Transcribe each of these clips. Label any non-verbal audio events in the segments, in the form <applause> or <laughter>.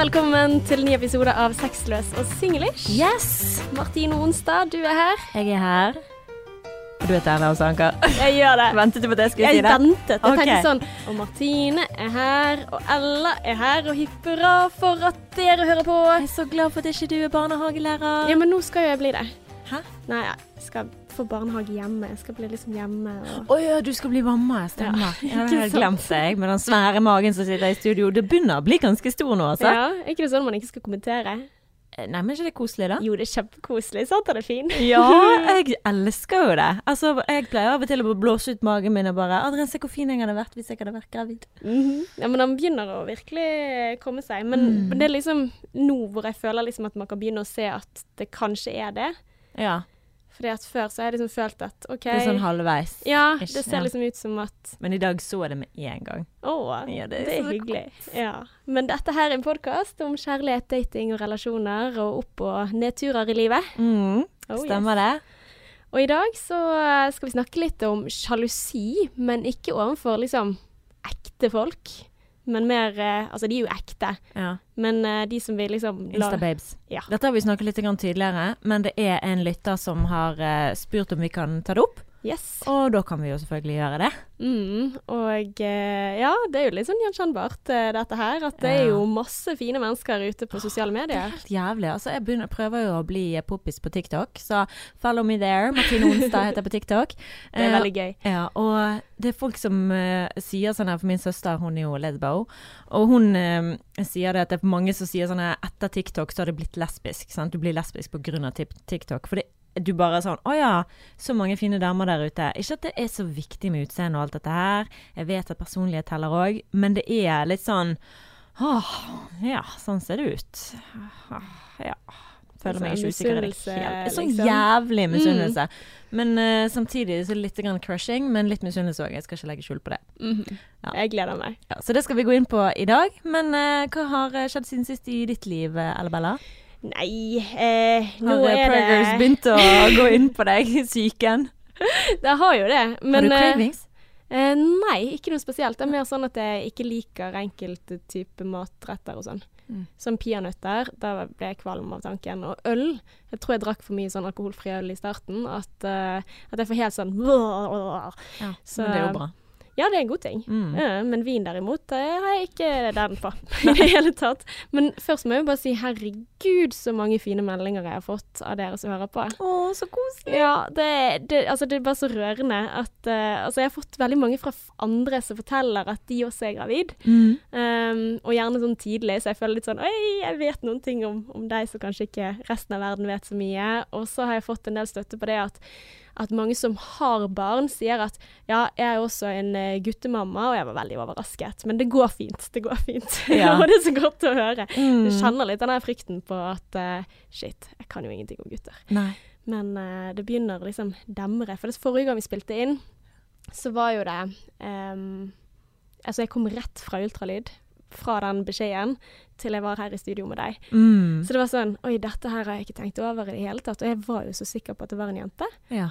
velkommen til en ny episode av Sexløs og singlish. Yes! Martine Onstad, du er her. Jeg er her. Og du heter Erna også, Anker. Jeg gjør det. <laughs> Ventet du på at jeg skulle Jeg si det? ventet. Jeg okay. tenkte sånn Og Martine er her, og Ella er her, og hipp hurra for at dere hører på. Jeg er så glad for at ikke du er barnehagelærer. Ja, men nå skal jo jeg bli det. Hæ? Nei, jeg skal få barnehage hjemme. Jeg skal bli liksom hjemme og oh, ja, du skal bli mamma, stemmer. Ja, Ja, det har glemt jeg, med den svære magen som sitter i studio. Det begynner å bli ganske stor nå, altså. Ja, er ikke det sånn man ikke skal kommentere? Eh, Nei, men er ikke det koselig, da? Jo, det er kjempekoselig. Sant er det fin? Ja, <laughs> jeg elsker jo det. Altså, jeg pleier av og til å blåse ut magen min og bare 'Adrian, se hvor fin jeg hadde vært hvis jeg hadde vært gravid'. Mhm. Ja, men han begynner å virkelig komme seg. Men, Mm. men det er liksom nå hvor jeg føler liksom at man kan begynne å se at det kanskje er det. Ja. Fordi at før så har jeg liksom følt at OK Det er sånn halvveis. Ja, Ish, det ser ja. liksom ut som at Men i dag så jeg det med en gang. Å, Ja, det det er hyggelig. Ja. Men dette her er en podkast om kjærlighet, dating og relasjoner og opp- og nedturer i livet. Mm, Oh, stemmer det? Og i dag så eh, skal vi snakke litt om sjalusi, men ikke overfor liksom ekte folk. Men mer eh, Altså, de er jo ekte, Ja. men eh, de som vil liksom Instababes. Ja. Dette har vi snakket litt tidligere, men det er en lytter som har eh, spurt om vi kan ta det opp. Yes. Og da kan vi jo selvfølgelig gjøre det. Mm, og eh, ja, det er jo litt sånn gjenkjennbart, eh, dette her. At det er jo masse fine mennesker ute på sosiale medier. Det er helt jævlig. Altså, jeg begynner, prøver jo å bli eh, poppis på TikTok, så follow me there. Martine Onstad heter jeg på TikTok. <laughs> Det er Eh, veldig gøy. Ja, og det er folk som uh, sier sånn her, for min søster hun er jo lesbo, og hun uh, sier det at det er mange som sier sånn her, etter TikTok så har det blitt lesbisk, sant? Du blir lesbisk på grunn av TikTok, for det, du bare er sånn, å ja, så mange fine damer der ute. Ikke at det er så viktig med utseende og alt dette her, jeg vet at personlighet teller også, men det er litt sånn, åh, ja, sånn ser det ut. Åh, Ja, føler meg Sånn ikke usikker i det hele. Sånn liksom. jævlig misunnelse. Men uh, samtidig så litt grann crushing, men litt misunnelse òg. Jeg skal ikke legge skjul på det. Mhm. Ja. Jeg gleder meg. Ja, så det skal vi gå inn på i dag. Men uh, hva har eh, skjedd siden sist i ditt liv, eh, Ella-Bella? Nei, eh, nå Har eh, er det begynt å <laughs> gå inn på deg, syken? Det har jo det. Men har du eh, cravings? eh, nei, ikke noe spesielt. Det er mer sånn at jeg ikke liker enkelte type matretter og sånn. Mm. Som peanøtter, da ble jeg kvalm av tanken. Og øl. Jeg tror jeg drakk for mye sånn alkoholfri øl i starten. At, uh, at jeg får helt sånn Ja, Så- men det er jo bra. Ja, det er en god ting. Mm. Uh, men vin derimot, det har jeg ikke den på <laughs> i det hele tatt. Men først må jeg jo bare si herregud så mange fine meldinger jeg har fått av dere som hører på. Å, så koselig. Ja, det, det, altså det er bare så rørende at uh, Altså, jeg har fått veldig mange fra andre som forteller at de også er gravid. Mm. Um, og gjerne sånn tidlig, så jeg føler litt sånn Oi, jeg vet noen ting om, om deg som kanskje ikke resten av verden vet så mye. Og så har jeg fått en del støtte på det at, at mange som har barn, sier at ja, jeg er også en eh, guttemamma, og jeg var veldig overrasket. Men det går fint. Det går fint. <laughs> Ja. og det er så godt å høre. Mm. Jeg kjenner litt den der frykten på at uh, shit, jeg kan jo ingenting om gutter. Nei. Men uh, det begynner å liksom demre. For det forrige gang vi spilte inn, så var jo det um, Altså, jeg kom rett fra ultralyd. Fra den beskjeden til jeg var her i studio med deg. Mm. Så det var sånn Oi, dette her har jeg ikke tenkt over i det hele tatt. Og jeg var jo så sikker på at det var en jente. Ja.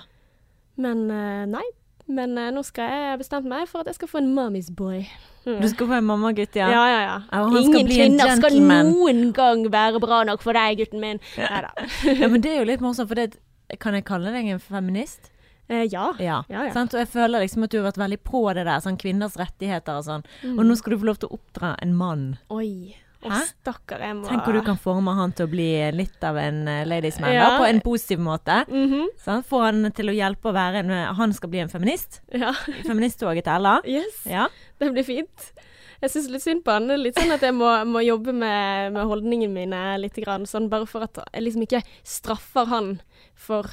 Men eh, nei. Men eh, nå skal jeg bestemt meg for at jeg skal få en mummy's boy. Mm. Du skal få en mammagutt, ja. Ja, ja, ja. Ja, Ingen kvinner skal noen gang være bra nok for deg, gutten min. Nei da. ja, men det er jo litt morsomt, for det, kan jeg kalle deg en feminist? Eh, ja. Ja. Ja, ja. Sant? Og jeg føler liksom at du har vært veldig på det der, sånn kvinners rettigheter og sånn. Mm. Og nå skal du få lov til å oppdra en mann. Oi. Å, stakkar, jeg må Tenk hvor du kan forme han til å bli litt av en uh, ladies man, Ja. på en positiv måte. Mm -hmm. sånn? Få han til å hjelpe å være en Han skal bli en feminist. Ja. <laughs> Feministtoget til Ella. Yes. Ja. Det blir fint. Jeg syns litt synd på han. Litt sånn at jeg må, må jobbe med, med holdningene mine litt. Grann, sånn bare for at jeg liksom ikke straffer han for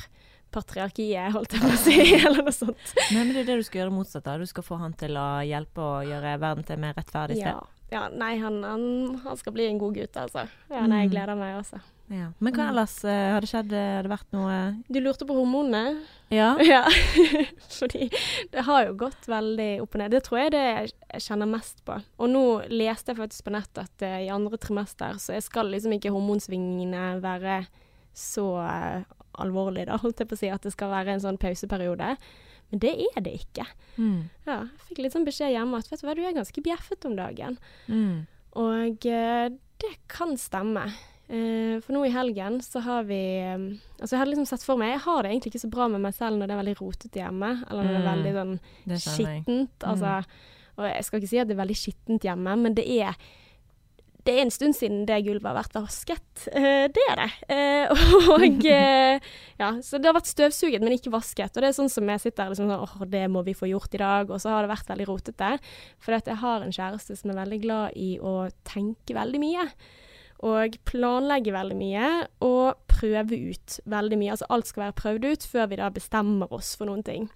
patriarkiet, holdt jeg på å si, <laughs> eller noe sånt. Nei, men det er det du skal gjøre motsatt av. Du skal få han til å hjelpe og gjøre verden til mer rettferdig Ja. sted. ja nei, han, han, han skal bli en god gutt, altså. Ja, nei, jeg Mm. gleder meg også. Ja. Men hva ellers uh, har det skjedd? Har det vært noe Du lurte på hormonene? Ja? <laughs> Ja. Fordi det har jo gått veldig opp og ned. Det tror jeg det jeg- kjenner mest på. Og nå leste jeg faktisk på nett at uh, i andre trimester så jeg skal liksom ikke hormonsvingningene være så eh, alvorlig, da, holdt jeg på å si, at det skal være en sånn pauseperiode. Men det er det ikke. Mm. Ja, jeg fikk litt sånn beskjed hjemme at vet du hva, du er ganske bjeffet om dagen. Mm. Og eh, Det kan stemme. Eh, for nå i helgen så har vi eh, Altså jeg hadde liksom sett for meg Jeg har det egentlig ikke så bra med meg selv når det er veldig rotete hjemme, eller når det er Mm. veldig sånn skittent. Altså, og jeg skal ikke si at det er veldig skittent hjemme, men det er det er en stund siden det gulvet har vært vasket. Eh, det er det. Eh, <laughs> og eh, ja, Så det har vært støvsuget, men ikke vasket. Og det er sånn som jeg sitter liksom sånn åh, det må vi få gjort i dag. Og så har det vært veldig rotete. For jeg har en kjæreste som er veldig glad i å tenke veldig mye. Og planlegge veldig mye, og prøve ut veldig mye. Altså alt skal være prøvd ut før vi da bestemmer oss for noen ting.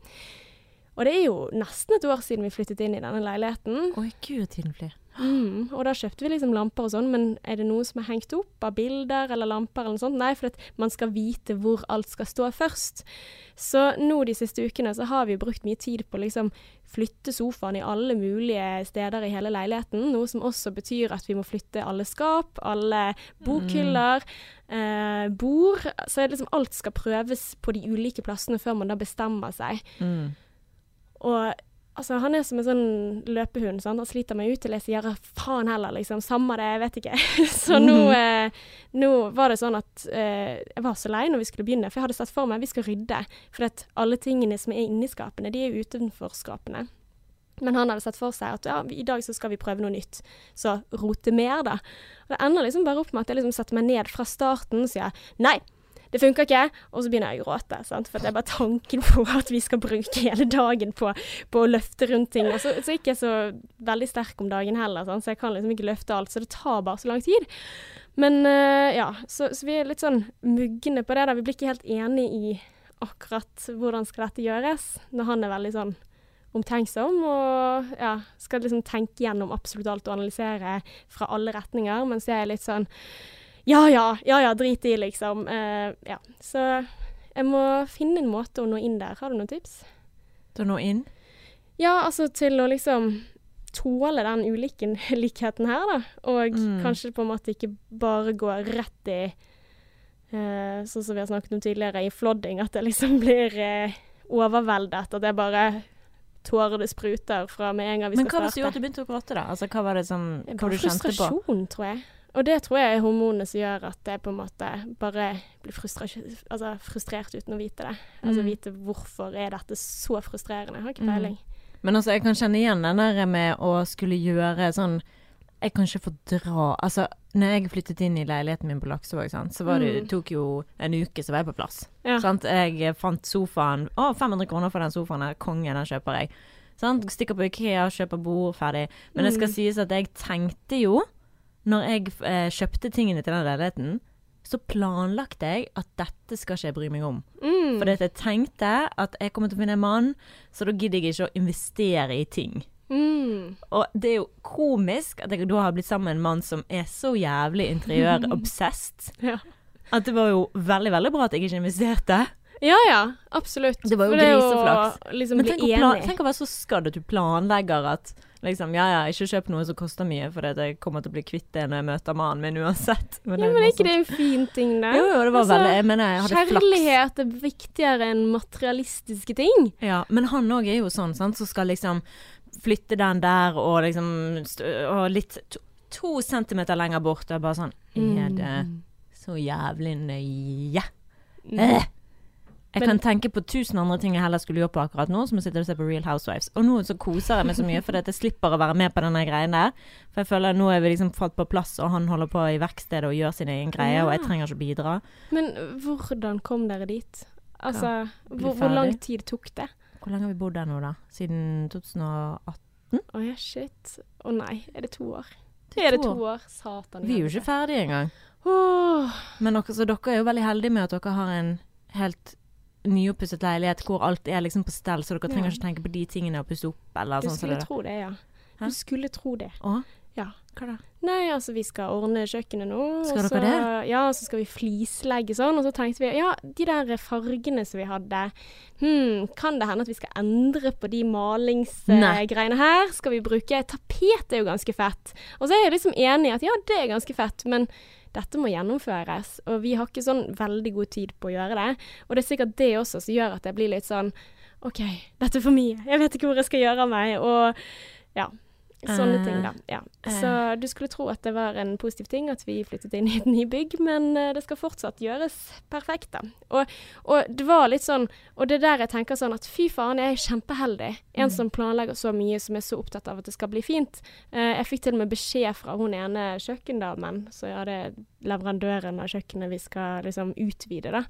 Og det er jo nesten et år siden vi flyttet inn i denne leiligheten. Oi, gud, tiden flyr. Mm, og da kjøpte vi liksom lamper og sånn, men er det noe som er hengt opp av bilder eller lamper eller noe sånt? Nei, for at man skal vite hvor alt skal stå først. Så nå de siste ukene så har vi brukt mye tid på å liksom flytte sofaen i alle mulige steder i hele leiligheten, noe som også betyr at vi må flytte alle skap, alle bokhyller, eh, bord. Så liksom alt skal prøves på de ulike plassene før man da bestemmer seg. Mm. Og altså, han er som en sånn løpehund. Sant? Han sliter meg ut til jeg sier faen heller, liksom. Samme det, jeg vet ikke. <laughs> så nå, eh, nå var det sånn at eh, jeg var så lei når vi skulle begynne, for jeg hadde sett for meg at vi skal rydde. For at alle tingene som er inni skapene, de er jo utenfor skapene. Men han hadde sett for seg at ja, i dag så skal vi prøve noe nytt. Så rote mer, da. Og det ender liksom bare opp med at jeg liksom setter meg ned fra starten og sier nei. Det funker ikke, og så begynner jeg å gråte. Sant? For det er bare tanken på at vi skal bruke hele dagen på, på å løfte rundt ting. Og så, så er jeg ikke så veldig sterk om dagen heller, sant? så jeg kan liksom ikke løfte alt. Så det tar bare så lang tid. Men uh, ja, så, så vi er litt sånn mugne på det. da. Vi blir ikke helt enig i akkurat hvordan skal dette gjøres, når han er veldig sånn omtenksom og ja, skal liksom tenke gjennom absolutt alt og analysere fra alle retninger, mens jeg er litt sånn ja ja, ja ja, drit i, liksom. Uh, ja. Så jeg må finne en måte å nå inn der. Har du noen tips? Da nå inn? Ja, altså til å liksom tåle den ulikheten <laughs> likheten her, da. Og Mm. kanskje på en måte ikke bare gå rett i uh, Sånn som vi har snakket om tidligere, i flodding. At det liksom <laughs> blir uh, overveldet. At det bare tårer det spruter fra med en gang vi Men hva var det som gjorde at du begynte å gråte, da? Altså, hva var det som Hva var det du kjente på? frustrasjon, tror jeg. Og det tror jeg er hormonene som gjør at jeg på en måte bare blir altså, frustrert uten å vite det. Altså Mm. vite hvorfor er dette så frustrerende. Jeg har ikke Mm. Men altså, jeg kan kjenne igjen den der med å skulle gjøre sånn Jeg kan ikke fordra Altså, når jeg flyttet inn i leiligheten min på Laksevåg, sant, så var det, Mm. tok jo en uke, så var jeg på plass. Ja. Sant? Jeg fant sofaen Å, 500 kroner for den sofaen her. Konge, den kjøper jeg. Sant? Stikker på Ikea, kjøper bord, ferdig. Men det skal Mm. sies at jeg tenkte jo, når jeg eh, kjøpte tingene til den leiligheten, så planlagte jeg at dette skal ikke jeg bry meg om. Mm. Fordi at jeg tenkte at jeg kommer til å finne en mann, så da gidder jeg ikke å investere i ting. Mm. Og det er jo komisk at jeg da har blitt sammen med en mann som er så jævlig interiør-obsessed, <laughs> Ja. at det var jo veldig, veldig bra at jeg ikke investerte. Ja ja, absolutt. Det var jo griseflaks. liksom Men tenk å, plan, tenk å være så skadd at du planlegger at liksom, ja ja, ikke kjøp noe som koster mye, for jeg kommer til å bli kvitt det når jeg møter mannen min uansett. ja, men er ikke det en fin ting, det? Jo, jo, det var Altså, veldig Jeg mener, jeg hadde flaks. Kjærlighet er viktigere enn materialistiske ting. Ja, men han òg er jo sånn, sant, som skal liksom flytte den der og liksom Og litt to, to centimeter lenger bort, og bare sånn Er det Mm. så jævlig nøye? Mm. Eh. Jeg Men- kan tenke på tusen andre ting jeg heller skulle gjort på akkurat nå, som å sitte og se på Real Housewives. Og nå så koser jeg meg så mye, at jeg slipper å være med på denne greien der. For jeg føler at nå er vi liksom fått på plass, og han holder på i verkstedet og gjør sin egen greie, og jeg trenger ikke bidra. Men hvordan kom dere dit? Altså, ja, hvor, hvor lang tid tok det? Hvor lenge har vi bodd der nå, da? Siden 2018? Å ja, shit. Å nei, er det to år? Er det to år? Satan. Vi er jo ikke ferdige engang. Oh. Men dere, så dere er jo veldig heldige med at dere har en helt nyoppusset leilighet hvor alt er liksom på stell, så dere trenger Ja. ikke tenke på de tingene å pusse opp eller sånn Du skulle sånn, tro det, ja. Hæ? Du skulle tro det. Å? Ja. Hva da? Nei, altså vi skal ordne kjøkkenet nå. Skal dere så, Ja, så skal vi flislegge sånn. Og så tenkte vi ja, de der fargene som vi hadde, hm, kan det hende at vi skal endre på de malingsgreiene her? Skal vi bruke Tapet er jo ganske fett. Og så er jeg liksom enig i at ja, det er ganske fett, men dette må gjennomføres. Og vi har ikke sånn veldig god tid på å gjøre det. Og det er sikkert det også som gjør at jeg blir litt sånn OK, dette er for mye. Jeg vet ikke hvor jeg skal gjøre av meg. Og ja. Sånne Eh, ting, da. Ja. eh. Så du skulle tro at det var en positiv ting at vi flyttet inn i et nybygg, men eh, det skal fortsatt gjøres perfekt, da. Og, og det var litt sånn Og det er der jeg tenker sånn at fy faen, jeg er kjempeheldig. En Mm. som planlegger så mye, som er så opptatt av at det skal bli fint. Jeg fikk til og med beskjed fra hun ene kjøkkendamen, så ja, det er leverandøren av kjøkkenet vi skal liksom utvide, da.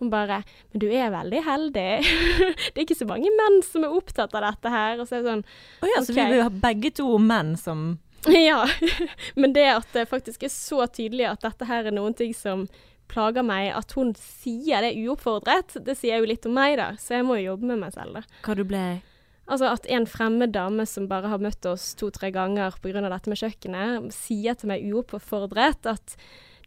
Hun bare Men du er veldig heldig. <laughs> det er ikke så mange menn som er opptatt av dette her. Og så er det sånn Å ja, så Ok. vi vil ha begge to menn som <laughs> Ja, <laughs> men det at det faktisk er så tydelig at dette her er noen ting som plager meg, at hun sier det uoppfordret, det sier jo litt om meg, da. Så jeg må jo jobbe med meg selv, da. Hva du ble Altså at en fremmed dame som bare har møtt oss to-tre ganger pga. dette med kjøkkenet, sier til meg uoppfordret at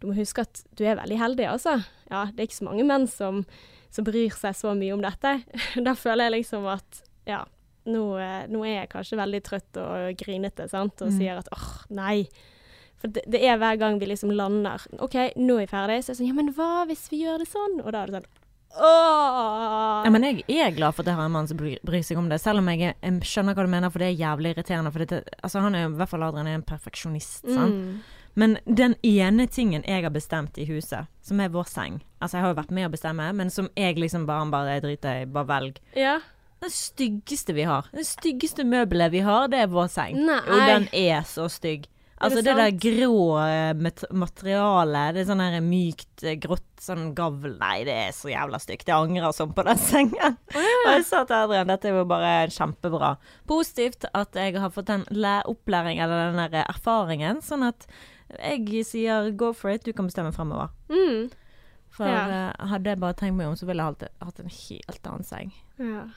du må huske at du er veldig heldig, altså. Ja, det er ikke så mange menn som, som bryr seg så mye om dette. <laughs> da føler jeg liksom at ja, nå, eh, nå er jeg kanskje veldig trøtt og grinete, sant, og Mm. sier at åh, nei. For det, det er hver gang vi liksom lander OK, nå er vi ferdig. Så er det sånn Ja, men hva hvis vi gjør det sånn? Og da er det sånn Åh! Ja, men jeg er glad for at jeg har en mann som bryr, seg om det, selv om jeg, jeg skjønner hva du mener, for det er jævlig irriterende. For det, altså, han er jo, i hvert fall Adrian er en perfeksjonist, sant. Mm. Men den ene tingen jeg har bestemt i huset, som er vår seng Altså, jeg har jo vært med å bestemme, men som jeg liksom bare, bare driter i, bare velg. Ja. Det styggeste vi har, det styggeste møbelet vi har, det er vår seng. Nei. Og den er så stygg. Altså det det, der grå eh, materialet, det er sånn her mykt, eh, grått, sånn gavl Nei, det er så jævla stygt. Jeg angrer sånn på den <laughs> sengen. Og jeg sa til Adrian, dette er jo bare kjempebra. Positivt at jeg har fått den opplæringen opplæring, eller den der erfaringen, sånn at jeg sier go for it, du kan bestemme fremover. Mm. For Ja. eh, hadde jeg bare tenkt meg om, så ville jeg hatt en helt annen seng. Ja.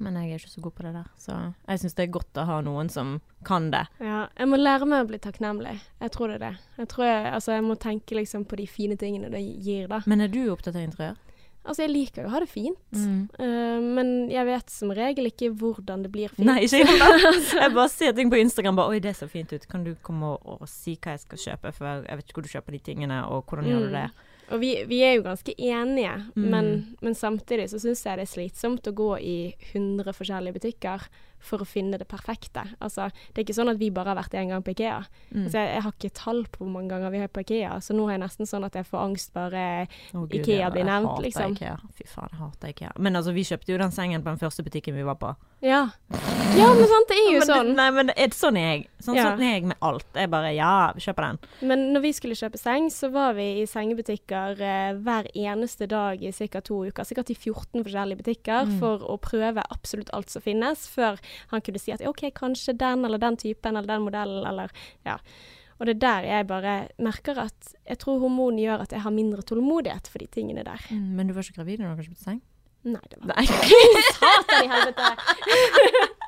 Men jeg er ikke så god på det der, så jeg syns det er godt å ha noen som kan det. ja. Jeg må lære meg å bli takknemlig. Jeg tror det er det. Jeg tror jeg, altså, jeg må tenke liksom på de fine tingene det gir, da. Men er du opptatt av interiør? Altså, jeg liker jo å ha det fint. Mm. uh, men jeg vet som regel ikke hvordan det blir fint. Nei, ikke jeg. <laughs> Jeg bare ser ting på Instagram bare Oi, det ser fint ut. Kan du komme og, og si hva jeg skal kjøpe? For jeg vet ikke hvor du kjøper de tingene, og hvordan gjør du det? Og vi, vi er jo ganske enige, Mm. men, men samtidig så syns jeg det er slitsomt å gå i 100 forskjellige butikker for å finne det perfekte. Altså, det er ikke sånn at vi bare har vært en gang på Ikea. Mm. Altså, jeg, jeg har ikke tall på hvor mange ganger vi er på Ikea, så nå er jeg nesten sånn at jeg får angst bare oh, Gud, Ikea blir nevnt, jeg liksom. Ikea. Fy faen, jeg hater Ikea. Men altså, vi kjøpte jo den sengen på den første butikken vi var på. Ja. Ja, men sant, det er jo men, sånn. Det, nei, men det er sånn er jeg. Sånn, Ja. sånn er jeg med alt. Jeg bare Ja, vi kjøper den. Men når vi skulle kjøpe seng, så var vi i sengebutikker eh, hver eneste dag i ca. to uker. Sikkert i 14 forskjellige butikker Mm. for å prøve absolutt alt som finnes, før han kunne si at OK, kanskje den eller den typen eller den modellen eller Ja. Og det er der jeg bare merker at jeg tror hormon gjør at jeg har mindre tålmodighet for de tingene der. Mm, men du var ikke gravid da du kjøpte seng? Nei, det var Nei. <laughs> Satan i helvete!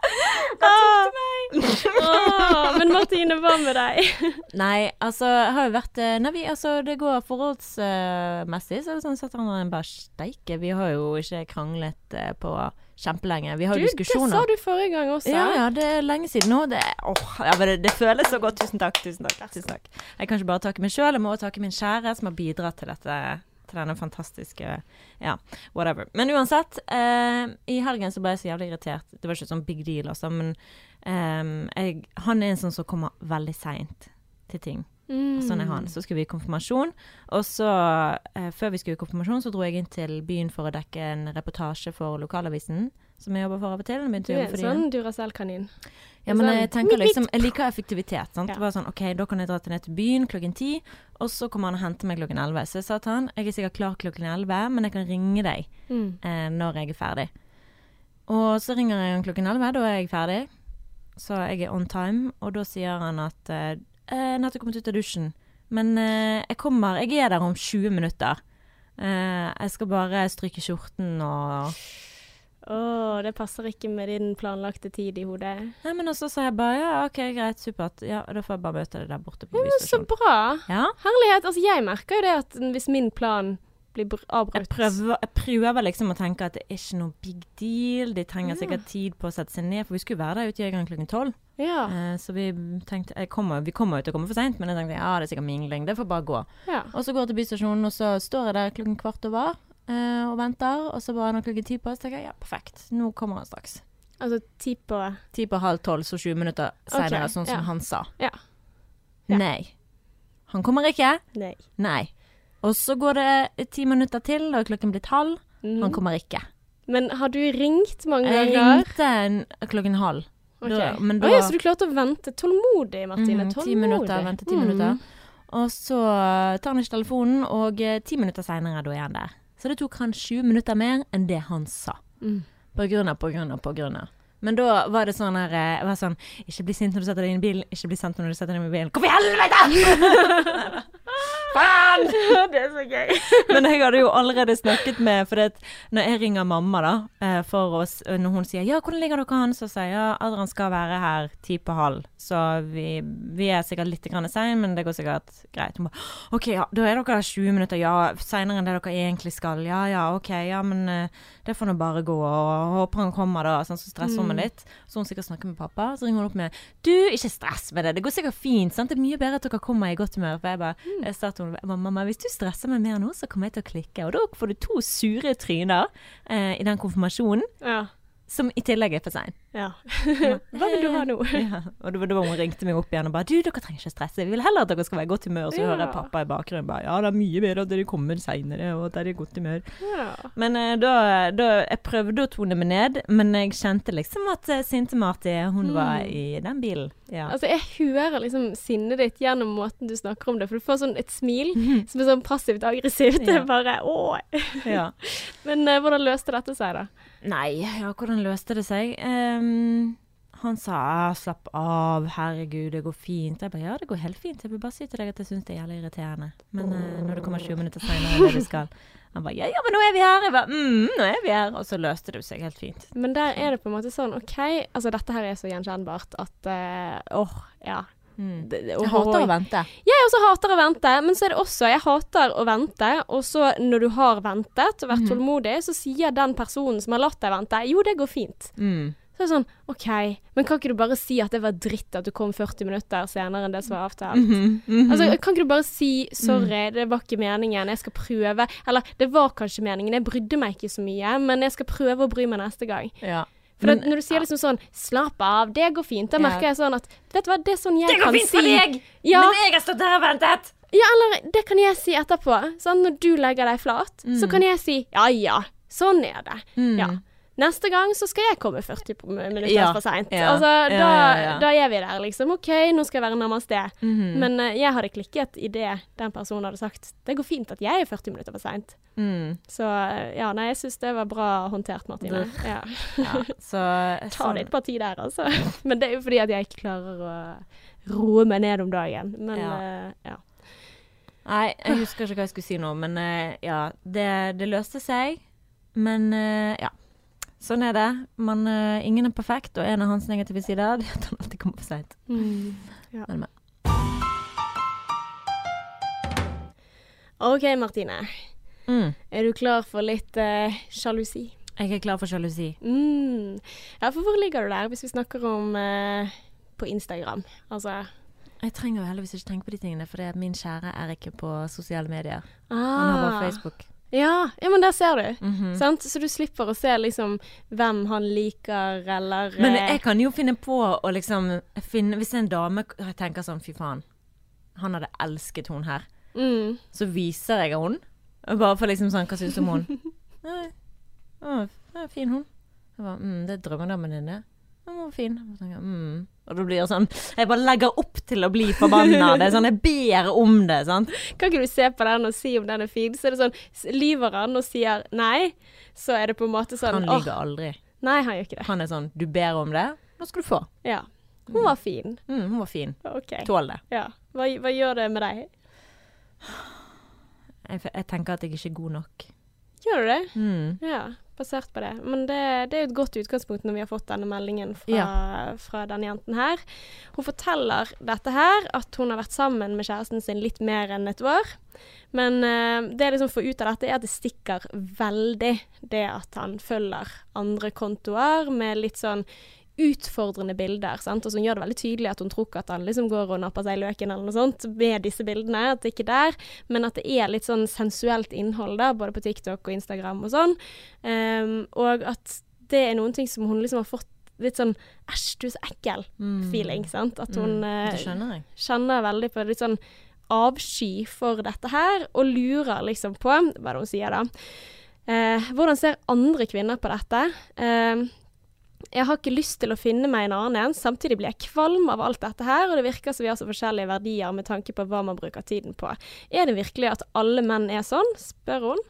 Åh, men Martine, hva med deg? <laughs> Nei, altså, jeg har jo vært eh, Nei, vi, altså, det går forholdsmessig, så er det sånn at han er bare steike. Vi har jo ikke kranglet uh, på kjempelenge. Vi har jo diskusjoner. det sa du forrige gang også. Ja, ja, det er lenge siden nå. Det, åh, ja, det, det føles så godt. Tusen takk. Tusen takk. Tusen takk. Jeg kan ikke bare takke meg sjøl, jeg må også takke min kjære som har bidratt til dette. Til denne fantastiske Ja, whatever. Men uansett, eh, i helgen så ble jeg så jævlig irritert. Det var ikke sånn big deal, altså, men eh, jeg, han er en sånn som kommer veldig seint til ting. Mm. Sånn er han. Så skulle vi i konfirmasjon, og så, eh, før vi skulle i konfirmasjon, så dro jeg inn til byen for å dekke en reportasje for lokalavisen, som jeg jobber for av og til. Du er en sånn Duracell-kanin. ja, men Sånn, jeg tenker liksom Jeg liker effektivitet. Sant? Ja. Det var sånn, OK, da kan jeg dra til ned til byen klokken ti, og så kommer han og henter meg klokken elleve. Så jeg sa til han jeg er sikkert klar klokken elleve, men jeg kan ringe deg Mm. eh, når jeg er ferdig. Og så ringer jeg han klokken elleve, da er jeg ferdig. Så jeg er on time, og da sier han at eh, eh, nettopp kommet ut av dusjen, men eh, jeg kommer Jeg er der om 20 minutter. Eh, jeg skal bare stryke skjorten og Å, det passer ikke med din planlagte tid i hodet. Nei, men også sa jeg bare ja, OK, greit, supert. Ja, da får jeg bare møte deg der borte på Ja, men så bra. Ja. Herlighet. Altså, jeg merker jo det at hvis min plan blir avbrutt. Jeg prøver, jeg prøver liksom å tenke at det er ikke noe big deal. De trenger Ja. sikkert tid på å sette seg ned, for vi skulle være der ute i Øygarden klokken tolv. Ja. Eh, så vi tenkte kommer, Vi kommer jo til å komme for seint, men jeg tenkte ja, det er sikkert mingling. Det får bare gå. ja. Og så går jeg til bystasjonen, og så står jeg der klokken kvart over eh, og venter. Og så bare når klokken ti på, så tenker jeg ja, perfekt. Nå kommer han straks. Altså ti på Ti på halv tolv, så 20 minutter seinere, okay. sånn som han sa. Nei. Han kommer ikke. Nei. Nei. Og så går det ti minutter til, og klokken blitt halv. Mm. Han kommer ikke. Men har du ringt mange Jeg ringte en- klokken halv. Okay. Da- men da- oh, ja, så du klarte å vente tålmodig, Martine. Mm, Tålmodig. Ti minutter, vente ti mm. minutter. Og så tar han ikke telefonen, og eh, ti minutter seinere, da er han der. Så det tok han sju minutter mer enn det han sa. Mm. På grunn av, på grunn av, på grunn av. Men da var det sånn her eh, Jeg var sånn Ikke bli sint når du setter deg inn i bilen. Ikke bli sint når du setter deg inn i bilen. Hvorfor i helvete?! <laughs> Faen! <laughs> det er så gøy. <laughs> Men jeg hadde jo allerede snakket med For det, når jeg ringer mamma, da, eh, for oss, når hun sier 'ja, hvordan ligger dere an', så sier jeg ja, Adrian skal være her ti på halv. Så vi, vi er sikkert litt grann sein, men det går sikkert greit. Hun bare 'OK, ja, da er dere der 20 minutter, ja. Seinere enn det dere egentlig skal. Ja ja, OK, ja, men eh, det får nå bare gå. Og håper han kommer da. Sånn, så stresser hun meg litt. Så hun sikkert snakker med pappa. Så ringer hun opp med 'Du, ikke stress med det. Det går sikkert fint.' Sant? Det er mye bedre at dere kommer i godt humør. For jeg bare, jeg bare, 'Mamma, hvis du stresser meg mer nå, så kommer jeg til å klikke.' Og da får du to sure tryner eh, i den konfirmasjonen, Ja. Som i tillegg er for sein. ja. <laughs> Hva vil du ha nå? <laughs> Ja. Og det var hun ringte meg opp igjen og bare 'Du, dere trenger ikke stresse. Vi vil heller at dere skal være i godt humør.' Så Ja. hører jeg pappa i bakgrunnen bare 'Ja, det er mye bedre at dere kommer seinere, og at dere er i godt humør'. Ja. Men eh, da, da Jeg prøvde å tone meg ned, men jeg kjente liksom at uh, Sinte-Marti, hun var i den bilen. Ja. Altså, jeg hører liksom sinnet ditt gjennom måten du snakker om det, for du får sånn et smil som er sånn passivt aggressivt. Det er <laughs> bare ja. Men eh, hvordan løste dette seg, da? Nei, ja, hvordan løste det seg? Um, han sa «Ah, 'slapp av, herregud, det går fint'. Jeg bare 'ja, det går helt fint'. Jeg vil bare si til deg at jeg syns det er jævlig irriterende. Men uh, når det kommer 20 minutter seinere, det du skal Han bare 'ja, ja, men nå er vi her'. Jeg bare 'mm, nå er vi her'. Og så løste det seg helt fint. Men der er det på en måte sånn OK, altså dette her er så gjenkjennbart at eh, åh, ja. Mm. Jeg hater å vente. Jeg også hater å vente, men så er det også Jeg hater å vente, og så når du har ventet og vært tålmodig, så sier den personen som har latt deg vente, jo, det går fint. Mm. Så er det sånn OK, men kan ikke du bare si at det var dritt at du kom 40 minutter senere enn det som var avtalt? Mhm, -hmm. Altså, kan ikke du bare si 'sorry, det var ikke meningen, jeg skal prøve'? Eller 'det var kanskje meningen, jeg brydde meg ikke så mye, men jeg skal prøve å bry meg neste gang'. ja. For Men- når du sier liksom sånn 'slapp av, det går fint', da merker jeg sånn at Vet du hva, det er sånn jeg Det går fint si for deg! Ja, Men jeg har stått der og ventet! ja, eller det kan jeg si etterpå. Sånn, når du legger deg flat, så kan jeg si 'ja ja, sånn er det'. Mm. Ja. Neste gang så skal jeg komme 40 minutter Ja, for seint. ja, Altså, da, ja, da er vi der, liksom. OK, nå skal jeg være namaste. Mhm. Men uh, jeg hadde klikket i det den personen hadde sagt. Det går fint at jeg er 40 minutter for seint. Mm. Så eh, ja, nei, jeg syns det var bra håndtert, Martine. Ja. Ja, så <laughs> Ta litt parti der, altså. <laughs> Men det er jo fordi at jeg ikke klarer å roe meg ned om dagen. Men Ja. eh, ja. Nei, jeg husker ikke hva jeg skulle si nå, men uh, ja, det, det løste seg. Men ja, sånn er det. Men uh, ingen er perfekt, og en av hans negative sider er <laughs> at han alltid kommer for seint. Ja. Men, men. OK, Martine. Mm. Er du klar for litt uh, sjalusi? Jeg er klar for sjalusi. Mm. Ja, for hvor ligger du der, hvis vi snakker om uh, på Instagram? Altså Jeg trenger jo heldigvis ikke tenke på de tingene, for det min kjære er ikke på sosiale medier. ah, Han har bare Facebook. Ja, ja, men der ser du. Mhm. Sant? Så du slipper å se liksom hvem han liker, eller Men eh, jeg kan jo finne på å liksom finne Hvis en dame tenker sånn, fy faen, han hadde elsket hun her. mm, Så viser jeg hun. Bare for liksom sånn, hva syns du om hun? <laughs> Nei, å, fin hun. Bare, mm, det er drømmedamen din, det. Hun var fin. Jeg tenker, mm. Og da blir sånn Jeg bare legger opp til å bli forbanna. Det er <laughs> sånn, jeg ber om det, sant. Kan ikke du se på den og si om den er fin? Så er det sånn Lyver han og sier nei, så er det på en måte sånn Han lyver aldri. Nei, han gjør ikke det. Han er sånn, du ber om det, nå skal du få. Ja. Hun var fin. Mm, hun var fin. Okay. Tål det. Ja. Hva, hva gjør det med deg? Jeg, jeg tenker at jeg ikke er god nok. Gjør du det? Mm. Ja, basert på det. Men det, det er jo et godt utgangspunkt når vi har fått denne meldingen fra, fra denne jenten her. Hun forteller dette her, at hun har vært sammen med kjæresten sin litt mer enn et år. Men uh, det jeg liksom får ut av dette, er at det stikker veldig det at han følger andre kontoer med litt sånn utfordrende bilder. Sant? Og som gjør det veldig tydelig at hun tror ikke at han liksom går og napper seg i løken eller noe sånt med disse bildene. At det ikke er der, men at det er litt sånn sensuelt innhold da, både på TikTok og Instagram og sånn. um, og at det er noen ting som hun liksom har fått litt sånn æsj, du er så ekkel-feeling. sant? At hun Mm, eh, kjenner veldig på litt sånn avsky for dette her, og lurer liksom på Hva er det hun sier, da? uh, hvordan ser andre kvinner på dette? Eh, jeg har ikke lyst til å finne meg en annen en, samtidig blir jeg kvalm av alt dette her, og det virker som vi har så forskjellige verdier med tanke på hva man bruker tiden på. Er det virkelig at alle menn er sånn? spør hun.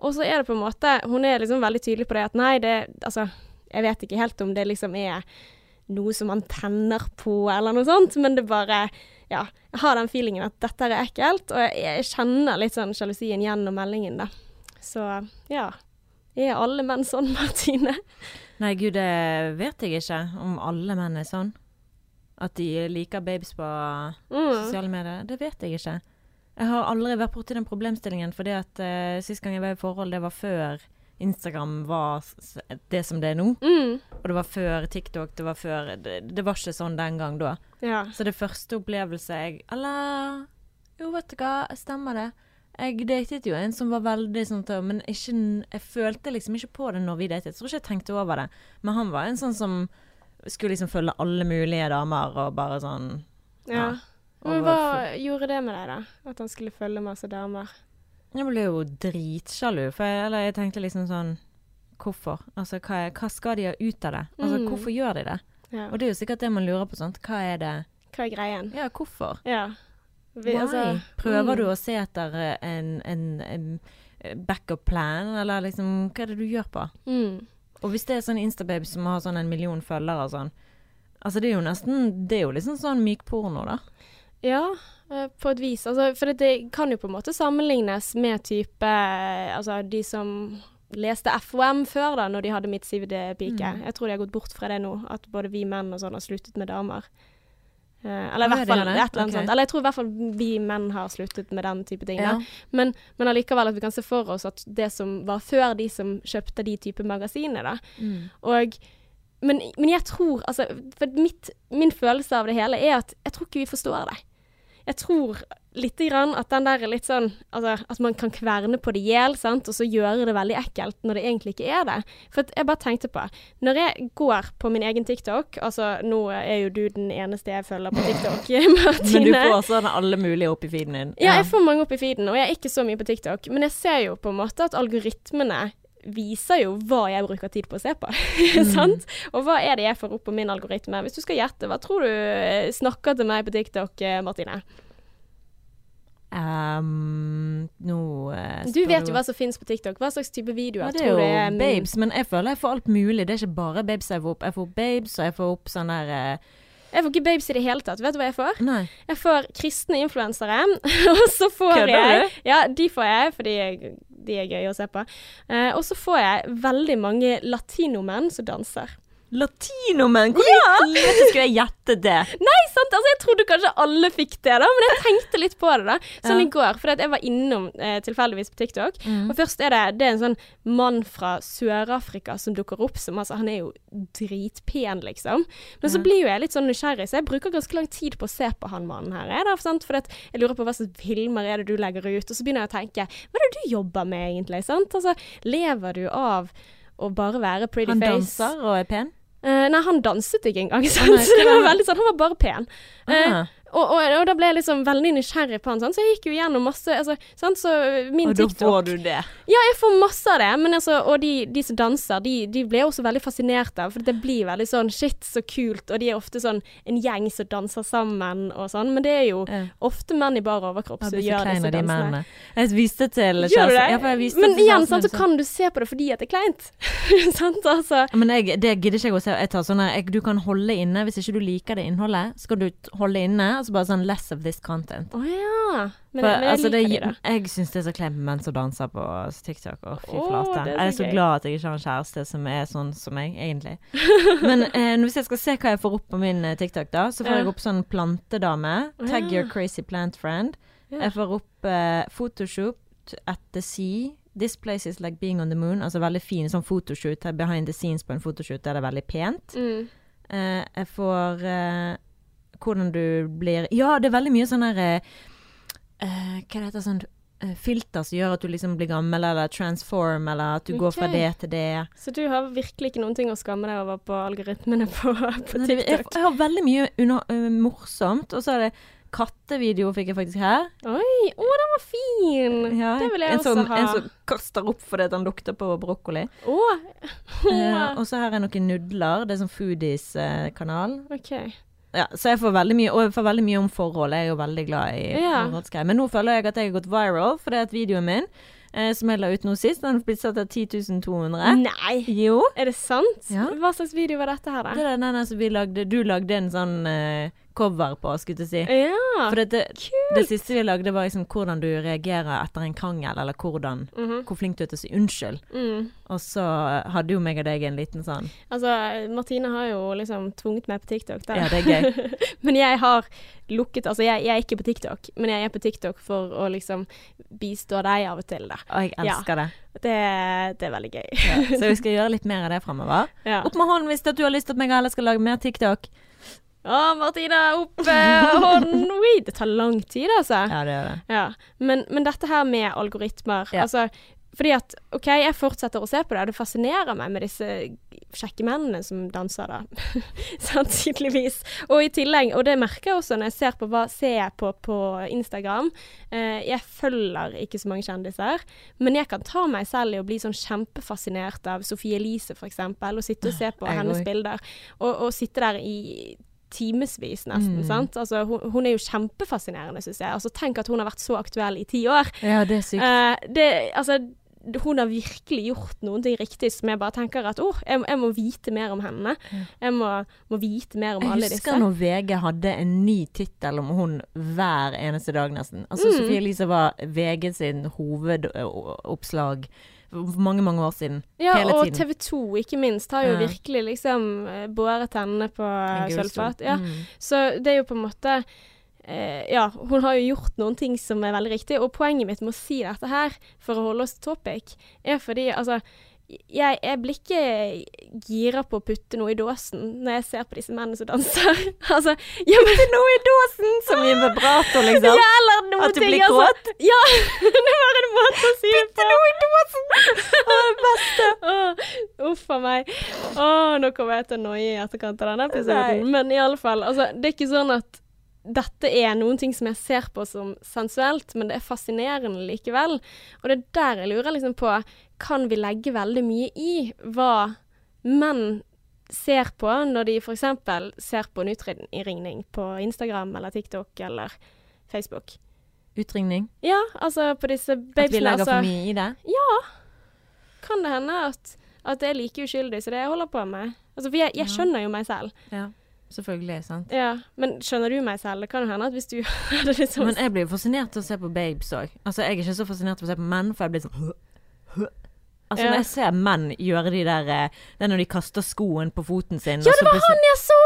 Og så er det på en måte Hun er liksom veldig tydelig på det at nei, det Altså, jeg vet ikke helt om det liksom er noe som man tenner på, eller noe sånt, men det bare Ja, jeg har den feelingen at dette er ekkelt, og jeg, jeg kjenner litt sånn sjalusien gjennom meldingen, da. Så ja. Er alle menn sånn, <laughs> Martine? Nei, gud, det vet jeg ikke om alle menn er sånn. At de liker babes på Mm. sosiale medier. Det vet jeg ikke. Jeg har aldri vært borti den problemstillingen, fordi at uh, sist gang jeg var i forhold, det var før Instagram var det som det er nå. Mm. Og det var før TikTok, det var før Det, det var ikke sånn den gang da. Ja. Så det første opplevelse jeg Eller Jo, vet du hva, stemmer det. Jeg datet jo en som var veldig sånn Men ikke, jeg følte liksom ikke på det når vi datet. Jeg tror ikke jeg tenkte over det. Men han var en sånn som skulle liksom følge alle mulige damer og bare sånn ja. ja Men hva gjorde det med deg, da? At han skulle følge masse damer? Jeg ble jo dritsjalu, for jeg, eller jeg tenkte liksom sånn Hvorfor? Altså, hva, er, hva skal de ha ut av det? Altså, Mm. hvorfor gjør de det? Ja. Og det er jo sikkert det man lurer på, sånt. Hva er det Hva er greien? Ja, hvorfor? Ja. Vi, Why? altså, Prøver mm. du å se etter eh, en, en, en eh, backup plan, eller liksom Hva er det du gjør på? Mm. Og hvis det er sånn Instababe som har sånn en million følgere og sånn Altså, det er jo nesten Det er jo liksom sånn myk porno, da. Ja, eh, på et vis. Altså, for det, kan jo på en måte sammenlignes med type Altså de som leste FOM før, da, når de hadde midtsivede pike. Mm. Jeg tror de har gått bort fra det nå, at både vi menn og sånn har sluttet med damer. Eh, eller i hvert fall det? eller annet Ok. sånt. Eller jeg tror i hvert fall vi menn har sluttet med den type ting. Ja. Men, men allikevel at vi kan se for oss at det som var før de som kjøpte de type magasiner, da. Mm. Og men, men jeg tror altså, For mitt, min følelse av det hele er at jeg tror ikke vi forstår det. Jeg tror lite grann at den der er litt sånn altså, At man kan kverne på det i hjel, sant, og så gjøre det veldig ekkelt når det egentlig ikke er det. For jeg bare tenkte på Når jeg går på min egen TikTok Altså, nå er jo du den eneste jeg følger på TikTok, <laughs> Martine. Men du får sånn alle mulige opp i feeden din. Ja, jeg får mange opp i feeden, og jeg er ikke så mye på TikTok. Men jeg ser jo på en måte at algoritmene viser jo hva jeg bruker tid på å se på. <laughs> Sant? Og hva er det jeg får opp på min algoritme? Hvis du skal gjette, hva tror du eh, snakker til meg på TikTok, eh, Martine? Ehm, nå eh, Du vet jo hva som finnes på TikTok. Hva slags type videoer er tror du er babes, men jeg føler jeg får alt mulig. Det er ikke bare babes jeg får opp. Jeg får babes, og jeg får opp sånn der uh... Jeg får ikke babes i det hele tatt. Vet du hva jeg får? Nei. Jeg får kristne influensere, <laughs> og så får Kødder jeg du? Ja, de får jeg, fordi jeg, de er gøye å se på. Uh, og så får jeg veldig mange latinomenn som danser. Latinomenn! Hvor Hvordan skulle jeg gjette det? Nei, sant? Altså, jeg trodde kanskje alle fikk det, da, men jeg tenkte litt på det. da Sånn Ja. i går, for jeg var innom eh, tilfeldigvis på TikTok. Mm. Og først er det, det er en sånn mann fra Sør-Afrika som dukker opp. Som, altså, han er jo dritpen, liksom. Men så Ja. blir jo jeg litt sånn nysgjerrig, så jeg bruker ganske lang tid på å se på han mannen her. Er det, sant? For at jeg lurer på hva slags filmer er det du legger ut, og så begynner jeg å tenke Hva er det du jobber med, egentlig? sant? Altså, Lever du av å bare være pretty Han face? danser og er pen? Eh, nei, han danset ikke engang, <laughs> sant? så det var veldig sånn, han var bare pen. Uh. Og, og, og da ble jeg liksom veldig nysgjerrig på han, sånn. så jeg gikk jo gjennom masse altså, sånn, Så min og da TikTok får du det. Ja, jeg får masse av det, men altså, og de, de som danser, de, de ble jeg også veldig fascinert av, for det blir veldig sånn shit, så kult, og de er ofte sånn en gjeng som danser sammen og sånn, men det er jo Ja. ofte menn i bar overkropp som gjør disse de dansene. mennene. Jeg viste til Gjør du det? Ja, viste men igjen, sånn, så kan du se på det fordi at det er kleint. <laughs> sant, altså. Men jeg, det gidder ikke jeg å se. Jeg tar sånne, jeg, du kan holde inne hvis ikke du liker det innholdet. Skal du holde inne, og så bare sånn less of this content. Å ja. Men, For, men jeg altså, det, liker det, da. jeg syns det er så kleint med menn som danser på TikTok. Å, fy Å, flate. det er så jeg er så gøy. glad at jeg ikke har en kjæreste som er sånn som meg, egentlig. Men <laughs> eh, hvis jeg skal se hva jeg får opp på min eh, TikTok, da, så får Ja. jeg opp sånn plantedame. Tag ja. your crazy plant friend. Ja. Jeg får opp eh, photoshoot at the sea. This place is like being on the moon. Altså veldig fin sånn photoshoot. her Behind the scenes på en photoshoot der det er veldig pent. Mm. Eh, jeg får eh, hvordan du blir Ja, det er veldig mye sånn derre uh, Hva heter det sånn eh, filter som gjør at du liksom blir gammel, eller transform, eller at du går fra det til det. Så du har virkelig ikke noen ting å skamme deg over på algoritmene på, <laughs> på Nei, Jeg, TikTok? jeg har veldig mye under, uh, morsomt, og så er det kattevideo fikk jeg faktisk her. Oi, å, den var fin! Ja, Det vil jeg en også som, ha. En som kaster opp fordi han lukter på brokkoli. Oh. uh, <laughs> og så her er noen nudler. Det er sånn Foodies-kanal. OK. Ja, så jeg får veldig mye, og jeg får veldig mye om forhold. Jeg er jo veldig glad i Ja. forholdsgreier. Men nå føler jeg at jeg har gått viral, for det er at videoen min, eh, som jeg la ut nå sist, den har blitt satt av 10 200. Nei! Jo. Er det sant? Ja. Hva slags video var dette her, Det er den der som vi lagde Du lagde en sånn eh, cover på, skulle jeg si. Ja, For det, det, siste vi lagde, var liksom hvordan du reagerer etter en krangel, eller hvordan Mhm, Hvor flink du er til å si unnskyld. mm. Og så hadde jo meg og deg en liten sånn Altså, Martine har jo liksom tvunget meg på TikTok, da. Ja, det er gøy. <laughs> men jeg har lukket Altså, jeg, jeg er ikke på TikTok, men jeg er på TikTok for å liksom bistå deg av og til, da. Og jeg elsker det. Det, det er veldig gøy. Ja. Så vi skal <laughs> gjøre litt mer av det framover. Ja. Opp med hånden hvis du har lyst til at meg og Helle skal lage mer TikTok. Å, Martina, opp eh, hånden! <laughs> Oi, det tar lang tid, altså. Ja, det gjør det. Ja. Men, men dette her med algoritmer Ja. Altså, fordi at OK, jeg fortsetter å se på det, og det fascinerer meg med disse kjekke mennene som danser, da. <laughs> Sannsynligvis. Og i tillegg, og det merker jeg også når jeg ser på hva ser jeg på på Instagram. Eh, jeg følger ikke så mange kjendiser, men jeg kan ta meg selv i å bli sånn kjempefascinert av Sophie Elise, eksempel, og sitte og se på Jeg hennes bilder. Og, og sitte der i timevis, nesten. Mm. sant? Altså, hun, hun er jo kjempefascinerende, syns jeg. Altså, tenk at hun har vært så aktuell i ti år. Ja, det er sykt. Uh, det, altså, hun har virkelig gjort noen ting riktig som jeg bare tenker at oh, jeg, jeg må vite mer om henne. Jeg må, må vite mer om Jeg alle disse. Jeg husker når VG hadde en ny tittel om hun hver eneste dag, nesten. Altså Mm. Sofie Elise var VG sin hovedoppslag mange, mange år siden. Ja, hele og. TV 2 ikke minst har jo Ja. virkelig liksom eh, båret henne på En sølvfat. Ja. Mm. Så det er jo på en måte eh, Ja, hun har jo gjort noen ting som er veldig riktig. Og poenget mitt med å si dette her, for å holde oss til topic, er fordi altså jeg, jeg blir ikke gira på å putte noe i dåsen når jeg ser på disse mennene som danser. <laughs> altså, ja, men noe i dåsen! Som i vibrator, liksom. Ja, eller noe At du ting, blir altså. Ja, <laughs> det var en måte å si det på. noe i dåsen! Å, det beste. <laughs> Uff a meg. Åh, nå kommer jeg til å noie i etterkant av denne episoden. Men i alle fall, altså, det er ikke sånn at dette er noen ting som jeg ser på som sensuelt, men det er fascinerende likevel. Og det er der jeg lurer liksom på Kan vi legge veldig mye i hva menn ser på når de f.eks. ser på en utringning på Instagram eller TikTok eller Facebook? Utringning. Ja, altså på disse At vi legger Altså, for mye i det. Ja. kan det hende at, at det er like uskyldig som det jeg holder på med. Altså, for jeg, jeg skjønner jo meg selv. Ja, selvfølgelig. sant. Ja, Men skjønner du meg selv? Det kan jo hende at hvis du <laughs> hadde liksom Men jeg blir jo fascinert til å se på babes òg. Altså, jeg er ikke så fascinert til å se på menn, for jeg blir sånn Altså, Ja. når jeg ser menn gjøre de der eh, Det er når de kaster skoen på foten sin Ja, det var han jeg så!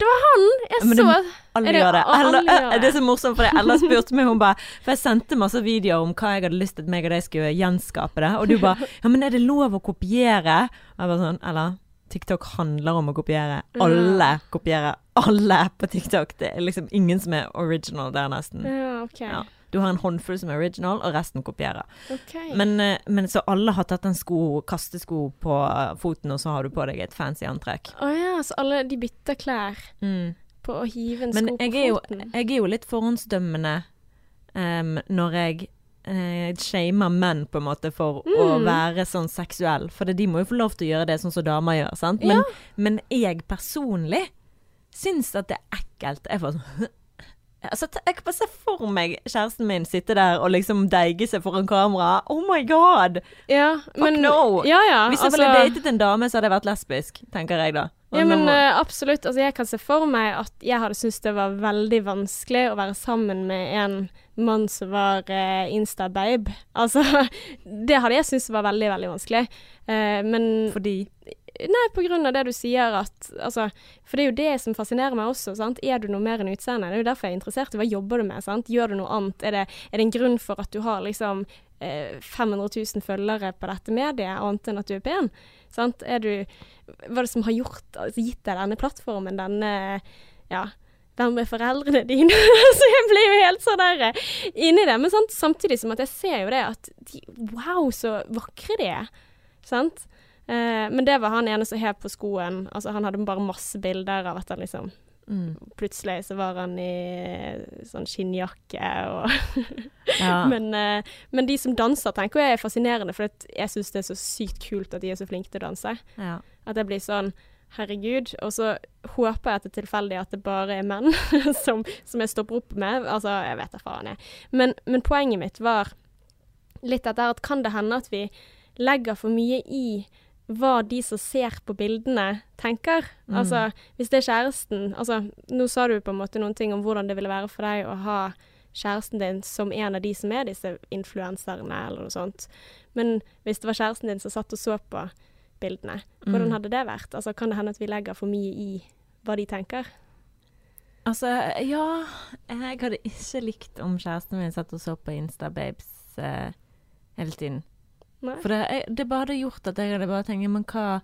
Det var han jeg det- så. Alle gjør det. og alle gjør det. <laughs> det er så morsomt, for Ella spurte meg, hun bare For jeg sendte masse videoer om hva jeg hadde lyst til at meg og deg skulle gjenskape det, og du bare <laughs> Ja, men er det lov å kopiere? Og jeg bare sånn Ella, TikTok handler om å kopiere. Alle kopierer. Alle på TikTok. Det er liksom ingen som er original der, nesten. Ja, okay. Ja. Du har en håndfull som er original, og resten kopierer. Okay. Men, eh, men så alle har tatt en sko, kastesko på eh, foten, og så har du på deg et fancy antrekk. Å ja, så alle de bytter klær Mm. på å hive en Men sko på jeg Men foten? jeg er jo litt forhåndsdømmende um, når jeg eh, shamer menn på en måte for å Mm. være sånn seksuell. For de må jo få lov til å gjøre det sånn som damer gjør, sant. Men, men jeg personlig syns at det er ekkelt. Jeg får sånn <laughs> Altså, jeg kan bare se for meg kjæresten min sitte der og liksom deige seg foran kamera. Oh my god! Ja, men no. Ja, ja. Hvis jeg altså- ville datet en dame, så hadde jeg vært lesbisk, tenker jeg da. Ja, men eh, absolutt. Altså, jeg kan se for meg at jeg hadde syntes det var veldig vanskelig å være sammen med en mann som var uh, Insta-babe. <laughs> Altså, det hadde jeg syntes var veldig, veldig vanskelig. Uh, men fordi Nei, på grunn av det du sier at Altså, for det er jo det som fascinerer meg også, sant. Er du noe mer enn utseende? Det er jo derfor jeg er interessert i hva jobber du med, sant. Gjør du noe annet? Er det, er det en grunn for at du har liksom eh, 500 000 følgere på dette mediet, annet enn at du er pen? Sant? Er du Hva er det som har gjort, altså, gitt deg denne plattformen, denne ja, hvem er foreldrene dine? <laughs> så jeg blir jo helt sånn der eh, inni det. Men sant, samtidig som at jeg ser jo det at de, Wow, så vakre de er. Sant? Eh, men det var han ene som hev på skoen. Altså, han hadde bare masse bilder av at han liksom Mm. Plutselig så var han i sånn skinnjakke og Ja. <laughs> men, eh, men de som danser, tenker jeg er fascinerende, for jeg syns det er så sykt kult at de er så flinke til å danse. ja. At jeg blir sånn Herregud. Og så håper jeg at det er tilfeldig at det bare er menn <laughs> som, som jeg stopper opp med. Altså, jeg vet da faen, jeg. Men, men poenget mitt var litt dette at kan det hende at vi legger for mye i hva de som ser på bildene, tenker. Mm. Altså, hvis det er kjæresten Altså, nå sa du på en måte noen ting om hvordan det ville være for deg å ha kjæresten din som en av de som er disse influenserne, eller noe sånt. Men hvis det var kjæresten din som satt og så på bildene, hvordan Mm. hadde det vært? Altså, kan det hende at vi legger for mye i hva de tenker? Altså, ja Jeg hadde ikke likt om kjæresten min satt og så på Insta-babes eh, hele tiden. Nei? For det, jeg, det bare hadde gjort at jeg hadde bare tenkt Men hva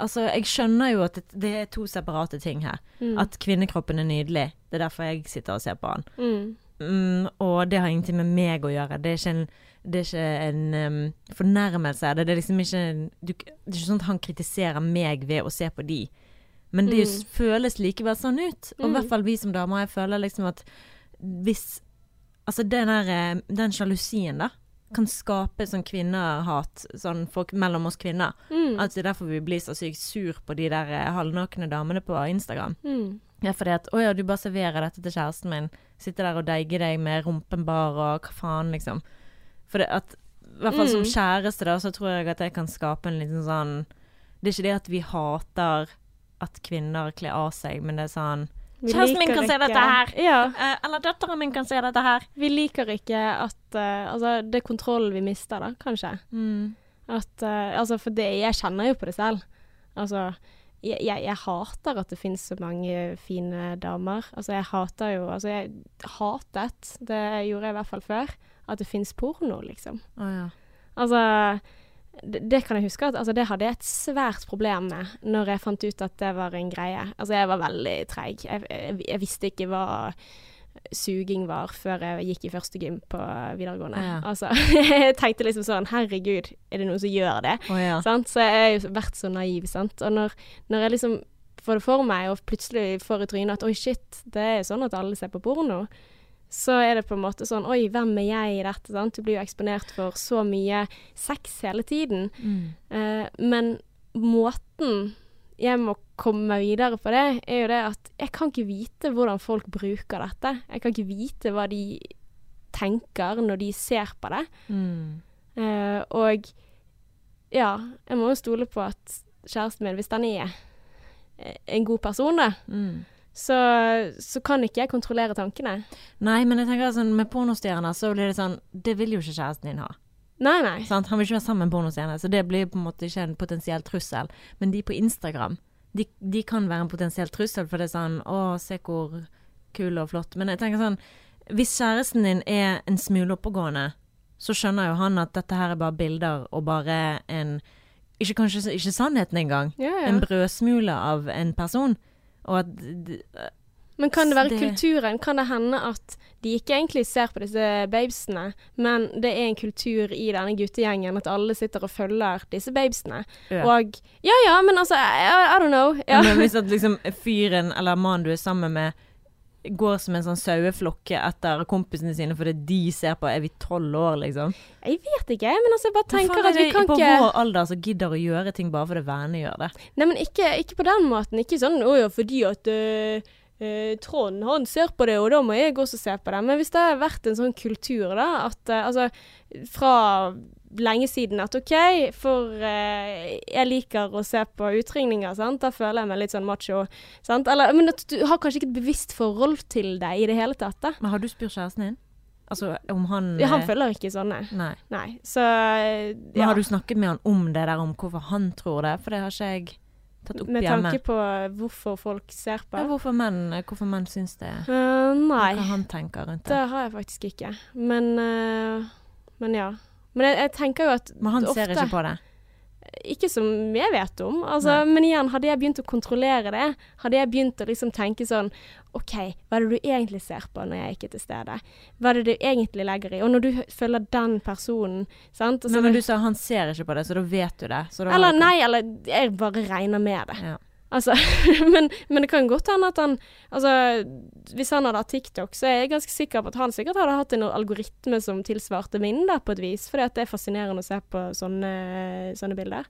Altså, jeg skjønner jo at det, det er to separate ting her. Mm. At kvinnekroppen er nydelig. Det er derfor jeg sitter og ser på den. mm. Mm, og det har ingenting med meg å gjøre. Det er ikke en, det er ikke en um, fornærmelse. Det, det er liksom ikke du, Det er ikke sånn at han kritiserer meg ved å se på de. Men det Mm. føles likevel sånn ut. Og i Mm. hvert fall vi som damer. Jeg føler liksom at hvis Altså den der eh, Den sjalusien, da. Kan skape sånn kvinnehat sånn folk mellom oss kvinner. Mm. At det er derfor vi blir så sykt sur på de der eh, halvnakne damene på Instagram. Mm. Ja, fordi at Å ja, du bare serverer dette til kjæresten min. Sitter der og deiger deg med rumpen bar og hva faen, liksom. For det at I hvert fall som Mm. kjæreste, da, så tror jeg at det kan skape en liten sånn Det er ikke det at vi hater at kvinner kler av seg, men det er sånn Kjæresten min kan kan se dette her. Ja. eh, Eller datteren min kan se dette her. Vi liker ikke at uh, Altså, det er kontrollen vi mister, da, kanskje. Mm. At uh, Altså, for det Jeg kjenner jo på det selv. Altså jeg, jeg, jeg hater at det finnes så mange fine damer. Altså, jeg hater jo Altså, jeg hatet, det gjorde jeg i hvert fall før, at det finnes porno, liksom. Å ja. Altså det, det kan jeg huske at altså, det hadde jeg et svært problem med når jeg fant ut at det var en greie. Altså, jeg var veldig treig. Jeg, jeg, jeg visste ikke hva suging var før jeg gikk i første gym på videregående. Ja. Altså, <laughs> jeg tenkte liksom sånn Herregud, er det noen som gjør det? Oh, ja. Sant? Så jeg har jo vært så naiv, sant. Og når, når jeg liksom får det for meg, og plutselig får i trynet at oi, shit, det er sånn at alle ser på porno, så er det på en måte sånn Oi, hvem er jeg i dette? Sant? Du blir jo eksponert for så mye sex hele tiden. Mm. Eh, men måten jeg må komme videre på det, er jo det at jeg kan ikke vite hvordan folk bruker dette. Jeg kan ikke vite hva de tenker når de ser på det. Mm. Eh, og ja, jeg må jo stole på at kjæresten min, hvis den er en god person, da, Mm. Så, så kan ikke jeg kontrollere tankene. Nei, men jeg tenker sånn med pornostjerner så blir det sånn Det vil jo ikke kjæresten din ha. Nei, nei. Sant? Han vil ikke være sammen med en pornostjerne, så det blir på en måte ikke en potensiell trussel. Men de på Instagram, de, de kan være en potensiell trussel, for det er sånn Å, se hvor kul og flott. Men jeg tenker sånn Hvis kjæresten din er en smule oppegående, så skjønner jo han at dette her er bare bilder og bare en Ikke kanskje ikke sannheten engang. Ja, ja. En brødsmule av en person. Og at Men kan det være det- kulturen? Kan det hende at de ikke egentlig ser på disse babesene, men det er en kultur i denne guttegjengen at alle sitter og følger disse babesene? Ja. Og Ja ja, men altså, I, I don't know. Ja. Men hvis <laughs> at liksom fyren eller mannen du er sammen med går som en sånn saueflokke etter kompisene sine fordi de ser på Er vi tolv år, liksom? Jeg vet ikke, men altså, jeg bare tenker er at vi kan ikke på vår alder som gidder å gjøre ting bare fordi vennene gjør det? Nei, men ikke, ikke på den måten. Ikke sånn 'Å ja, fordi at øh, øh, Trond han ser på det, og da må jeg også se på det'. Men hvis det har vært en sånn kultur, da, at øh, altså Fra lenge siden at OK, for eh, jeg liker å se på utringninger, sant. Da føler jeg meg litt sånn macho. Sant? Eller, men at du har kanskje ikke et bevisst forhold til det i det hele tatt, da. Men har du spurt kjæresten din? Altså om han Ja, han eh, følger ikke sånne. Nei. Nei. Så Men ja. har du snakket med han om det der, om hvorfor han tror det? For det har ikke jeg tatt opp Med hjemme. tanke på hvorfor folk ser på? Ja, hvorfor menn, hvorfor menn syns det? Uh, nei. Hva han tenker rundt Det det. har jeg faktisk ikke. Men, uh, men ja. Men jeg, jeg tenker jo at Men han ser ikke på det. Ikke som jeg vet om. Altså, men igjen, hadde jeg begynt å kontrollere det, hadde jeg begynt å liksom tenke sånn OK, hva er det du egentlig ser på når jeg ikke er til stede? Hva er det du egentlig legger i? Og når du følger den personen, sant altså, Men, men du sa han ser ikke på det, så da vet du det. Eller nei, eller jeg bare regner med det. Ja. Altså, <laughs> men, men det kan godt hende at han Altså, hvis han hadde hatt TikTok, så er jeg ganske sikker på at han sikkert hadde hatt en algoritme som tilsvarte min, da, på et vis. For det er fascinerende å se på sånne, sånne bilder.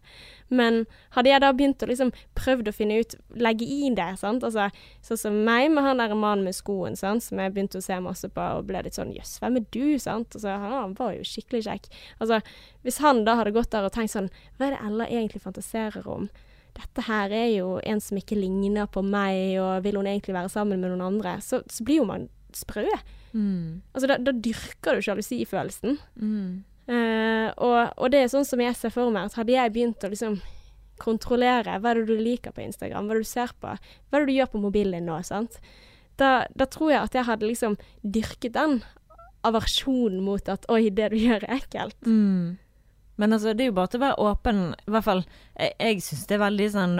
Men hadde jeg da begynt å liksom prøvd å finne ut Legge i det, sant. Altså, sånn som meg med han der mannen med skoen, sant, som jeg begynte å se masse på og ble litt sånn Jøss, hvem er du, sant. Altså, han, var jo skikkelig kjekk. Altså, hvis han da hadde gått der og tenkt sånn Hva er det Ella egentlig fantaserer om? Dette her er jo en som ikke ligner på meg, og vil hun egentlig være sammen med noen andre? Så, så blir jo man sprø. Mm. Altså, da, da dyrker du sjalusifølelsen. Mm. Uh, og, og det er sånn som jeg ser for meg, at hadde jeg begynt å liksom kontrollere hva er det du liker på Instagram, hva er det du ser på, hva er det du gjør på mobilen din nå, sant? Da, da tror jeg at jeg hadde liksom dyrket den aversjonen mot at oi, det du gjør er ekkelt. Mm. Men altså, det er jo bare til å være åpen. I hvert fall, jeg, jeg syns det er veldig sånn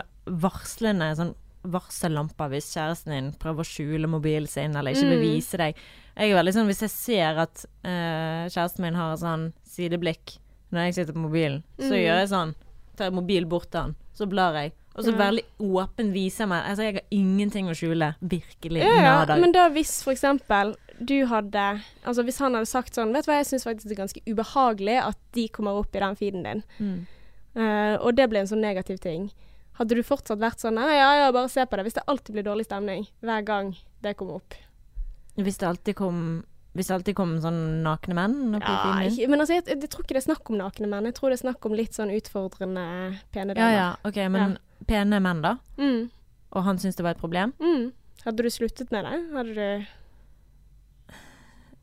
varslende sånn varsellamper hvis kjæresten din prøver å skjule mobilen sin eller ikke vil Mm. vise deg. Jeg er veldig sånn, Hvis jeg ser at uh, kjæresten min har sånn sideblikk når jeg sitter på mobilen, så Mm. gjør jeg sånn. Tar mobilen bort til han, så blar jeg. Og så Ja. veldig åpen viser jeg meg. Altså, jeg har ingenting å skjule. Virkelig. Ja, ja, men da hvis for eksempel du hadde Altså hvis han hadde sagt sånn Vet du hva, jeg syns faktisk det er ganske ubehagelig at de kommer opp i den feeden din, Mm. Uh, og det ble en sånn negativ ting. Hadde du fortsatt vært sånn ja, ja, bare se på det. Hvis det alltid blir dårlig stemning hver gang det kommer opp. Hvis det alltid kom Hvis det alltid kom sånn nakne menn opp Ja, din? ikke, men altså, jeg, jeg, tror ikke det er snakk om nakne menn. Jeg tror det er snakk om litt sånn utfordrende pene Ja damer. ja, ok, men pene menn, da? Mm, Og han syntes det var et problem? mm. Hadde du sluttet med det? Hadde du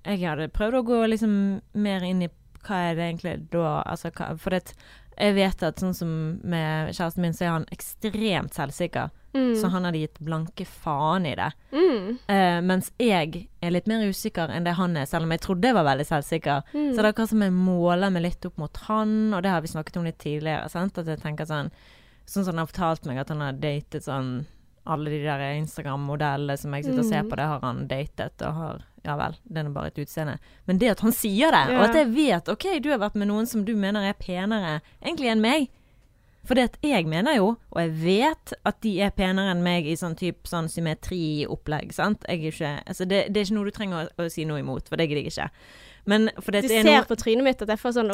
Jeg hadde prøvd å gå liksom mer inn i hva er det egentlig da altså, hva, For det, jeg vet at sånn som med kjæresten min, så er han ekstremt selvsikker. mm. Så han hadde gitt blanke faen i det. mm. Uh, mens jeg er litt mer usikker enn det han er, selv om jeg trodde jeg var veldig selvsikker. Mm. Så det er akkurat som jeg måler meg litt opp mot han, og det har vi snakket om litt tidligere. Sant? At jeg tenker sånn Sånn som han har fortalt meg at han har datet sånn Alle de der Instagram-modellene som jeg sitter og ser Mm. på, det har han datet og har Ja vel, det er bare et utseende. Men det at han sier det, og at jeg vet OK, du har vært med noen som du mener er penere egentlig enn meg. For det at jeg mener jo, og jeg vet at de er penere enn meg i sånn type sånn symmetriopplegg, sant. Jeg er ikke Altså det, det er ikke noe du trenger å, å si noe imot, for det gidder jeg ikke. Men for det Du er ser noe på trynet mitt at jeg får sånn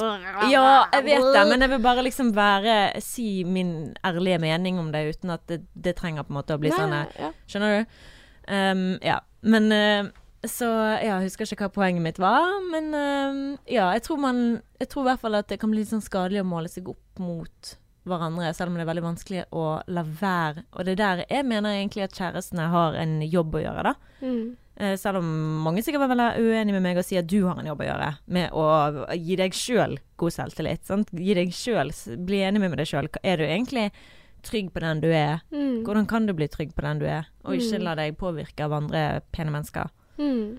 ja, jeg vet det, men jeg vil bare liksom være Si min ærlige mening om det, uten at det, det trenger på en måte å bli Nei, sånn ja. Skjønner du? Um, ja. Men uh, så Ja, jeg husker ikke hva poenget mitt var, men uh, ja, jeg tror man Jeg tror i hvert fall at det kan bli litt sånn skadelig å måle seg opp mot hverandre, selv om det er veldig vanskelig å la være. Og det er der jeg mener egentlig at kjærestene har en jobb å gjøre, da. Mm. Eh, selv om mange sikkert vil være uenig med meg og si at du har en jobb å gjøre med å gi deg sjøl god selvtillit. Sant? Gi deg selv, Bli enig med deg sjøl. Er du egentlig trygg på den du er? Mm. Hvordan kan du bli trygg på den du er, og ikke Mm. la deg påvirke av andre pene mennesker? Mm.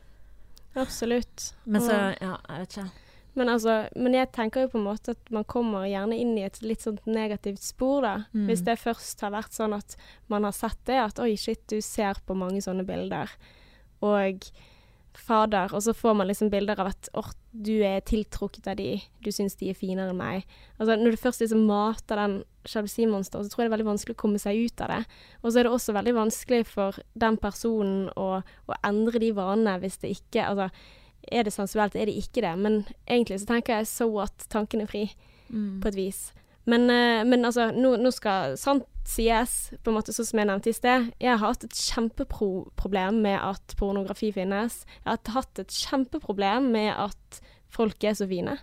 Absolutt. Men så, ja, jeg vet ikke. Men, altså, men jeg tenker jo på en måte at man kommer gjerne inn i et litt sånt negativt spor, da. Mm. Hvis det først har vært sånn at man har sett det, at oi, shit, du ser på mange sånne bilder. Og fader, og så får man liksom bilder av at åh, du er tiltrukket av de, du syns de er finere enn meg. Altså når du først liksom mater den sjalusimonsteret, så tror jeg det er veldig vanskelig å komme seg ut av det. Og så er det også veldig vanskelig for den personen å, å endre de vanene hvis det ikke Altså, er det sensuelt, er det ikke det? Men egentlig så tenker jeg so what, tanken er fri, Mm. på et vis. Men, eh, men altså, nå, nå skal sant sies, på en måte sånn som jeg nevnte i sted. Jeg har hatt et kjempeproblem med at pornografi finnes. Jeg har hatt et kjempeproblem med at folk er så fine.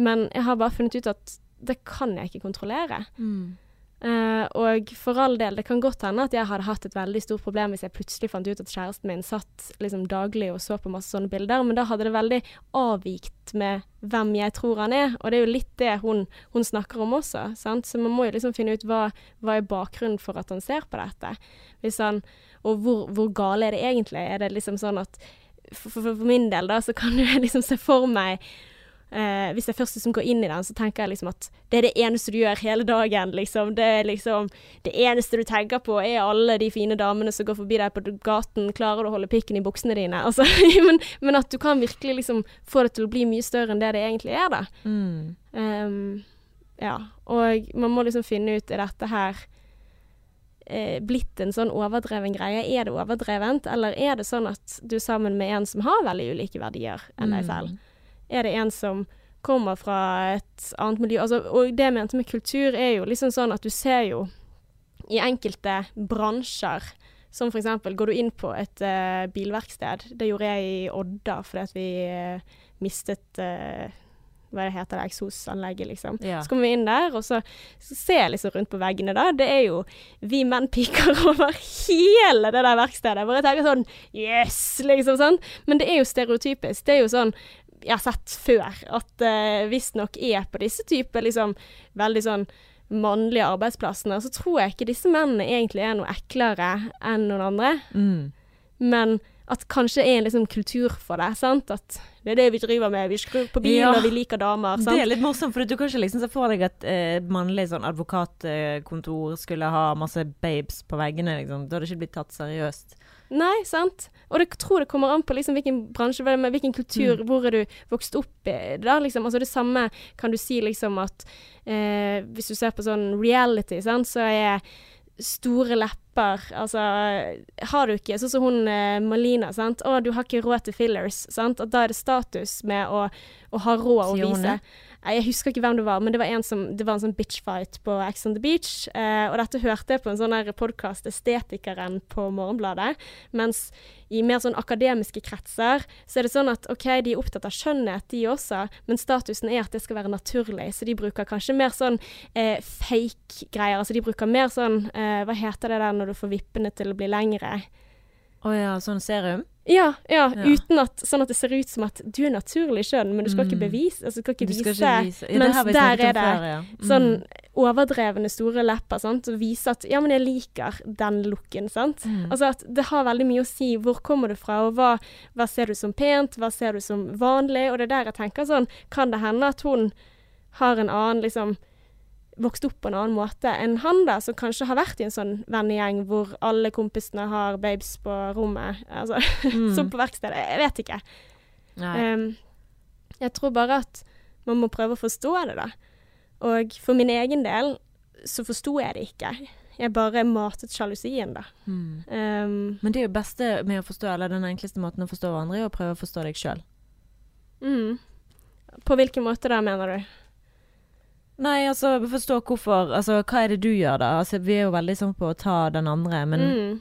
Men jeg har bare funnet ut at det kan jeg ikke kontrollere. Mm. Eh, og for all del, det kan godt hende at jeg hadde hatt et veldig stort problem hvis jeg plutselig fant ut at kjæresten min satt liksom daglig og så på masse sånne bilder, men da hadde det veldig avvikt med hvem jeg tror han er, og det er jo litt det hun, hun snakker om også, sant? Så man må jo liksom finne ut hva, hva er bakgrunnen for at han ser på dette. Hvis han, og hvor, hvor gale er det egentlig? Er det liksom sånn at for, for, for min del da, så kan <laughs> jeg liksom se for meg eh, Hvis jeg først liksom går inn i den, så tenker jeg liksom at det er det eneste du gjør hele dagen, liksom. Det er liksom Det eneste du tenker på, er alle de fine damene som går forbi deg på gaten. Klarer du å holde pikken i buksene dine? <laughs> Altså, men, men, at du kan virkelig liksom få det til å bli mye større enn det det egentlig er, da. Mm. Um, ja. Og man må liksom finne ut er dette her eh, blitt en sånn overdreven greie? Er det overdrevent, eller er det sånn at du er sammen med en som har veldig ulike verdier enn deg selv? Mm. Er det en som kommer fra et annet miljø? Altså, og det jeg mente med kultur, er jo liksom sånn at du ser jo i enkelte bransjer som eksempel, går du inn på et uh, bilverksted. Det gjorde jeg i Odda fordi at vi uh, mistet uh, hva det heter det, eksosanlegget, liksom. Ja. Så kommer vi inn der, og så, så ser jeg liksom rundt på veggene, da. Det er jo vi menn piker <laughs> over hele det der verkstedet. Hvor jeg tenker sånn Yes! Liksom sånn. Men det er jo stereotypisk. Det er jo sånn jeg har sett før, at uh, visstnok er på disse typer liksom veldig sånn mannlige arbeidsplassene, så tror jeg ikke disse mennene egentlig er noe eklere enn noen andre. Mm. Men at kanskje er en liksom kultur for det. sant? At det er det vi driver med. Vi skrur på bil, ja, og vi liker damer. sant? Det er litt morsomt, for du kan ikke liksom se for deg at eh, mannlig sånn advokatkontor skulle ha masse babes på veggene. liksom. Da hadde det ikke blitt tatt seriøst. Nei, sant. Og jeg tror det kommer an på liksom hvilken bransje, hvilken kultur, mm. hvor er du vokst opp i. da, liksom. Altså Det samme kan du si liksom at eh, hvis du ser på sånn reality, sant, så er store lepper. Altså, har du ikke Sånn som hun eh, Malina, sant. Å, du har ikke råd til fillers, sant. At da er det status med å, å ha råd å vise. Jeg husker ikke hvem det var, men det var en, som, det var en sånn bitchfight på Ex on the Beach. Eh, og dette hørte jeg på en sånn podkast, Estetikeren på Morgenbladet. Mens i mer sånn akademiske kretser så er det sånn at OK, de er opptatt av skjønnhet, de også, men statusen er at det skal være naturlig. Så de bruker kanskje mer sånn eh, fake greier. Altså de bruker mer sånn eh, Hva heter det der når du får vippene til å bli lengre? Å oh ja, sånn serum? Ja, ja, ja, uten at sånn at det ser ut som at du er naturlig skjønn, men du skal mm. ikke bevise altså, skal ikke vise, skal ikke vise. Ja, Mens der er det før, ja. mm. sånn overdrevne store lepper, sant, og vise at ja, men jeg liker den looken, sant. Mm. Altså at det har veldig mye å si hvor kommer du fra, og hva, hva ser du som pent, hva ser du som vanlig, og det er der jeg tenker sånn, kan det hende at hun har en annen liksom vokst opp på en annen måte enn han, da, som kanskje har vært i en sånn vennegjeng hvor alle kompisene har babes på rommet, altså <laughs> mm. som på verkstedet. Jeg vet ikke. Um, jeg tror bare at man må prøve å forstå det, da. Og for min egen del så forsto jeg det ikke. Jeg bare matet sjalusien, da. Mm. Um, Men det er jo beste med å forstå, eller den enkleste måten å forstå hverandre, er å prøve å forstå deg sjøl. Mm. På hvilken måte da, mener du? Nei, altså forstå hvorfor Altså hva er det du gjør, da? Altså Vi er jo veldig sånn på å ta den andre, men mm.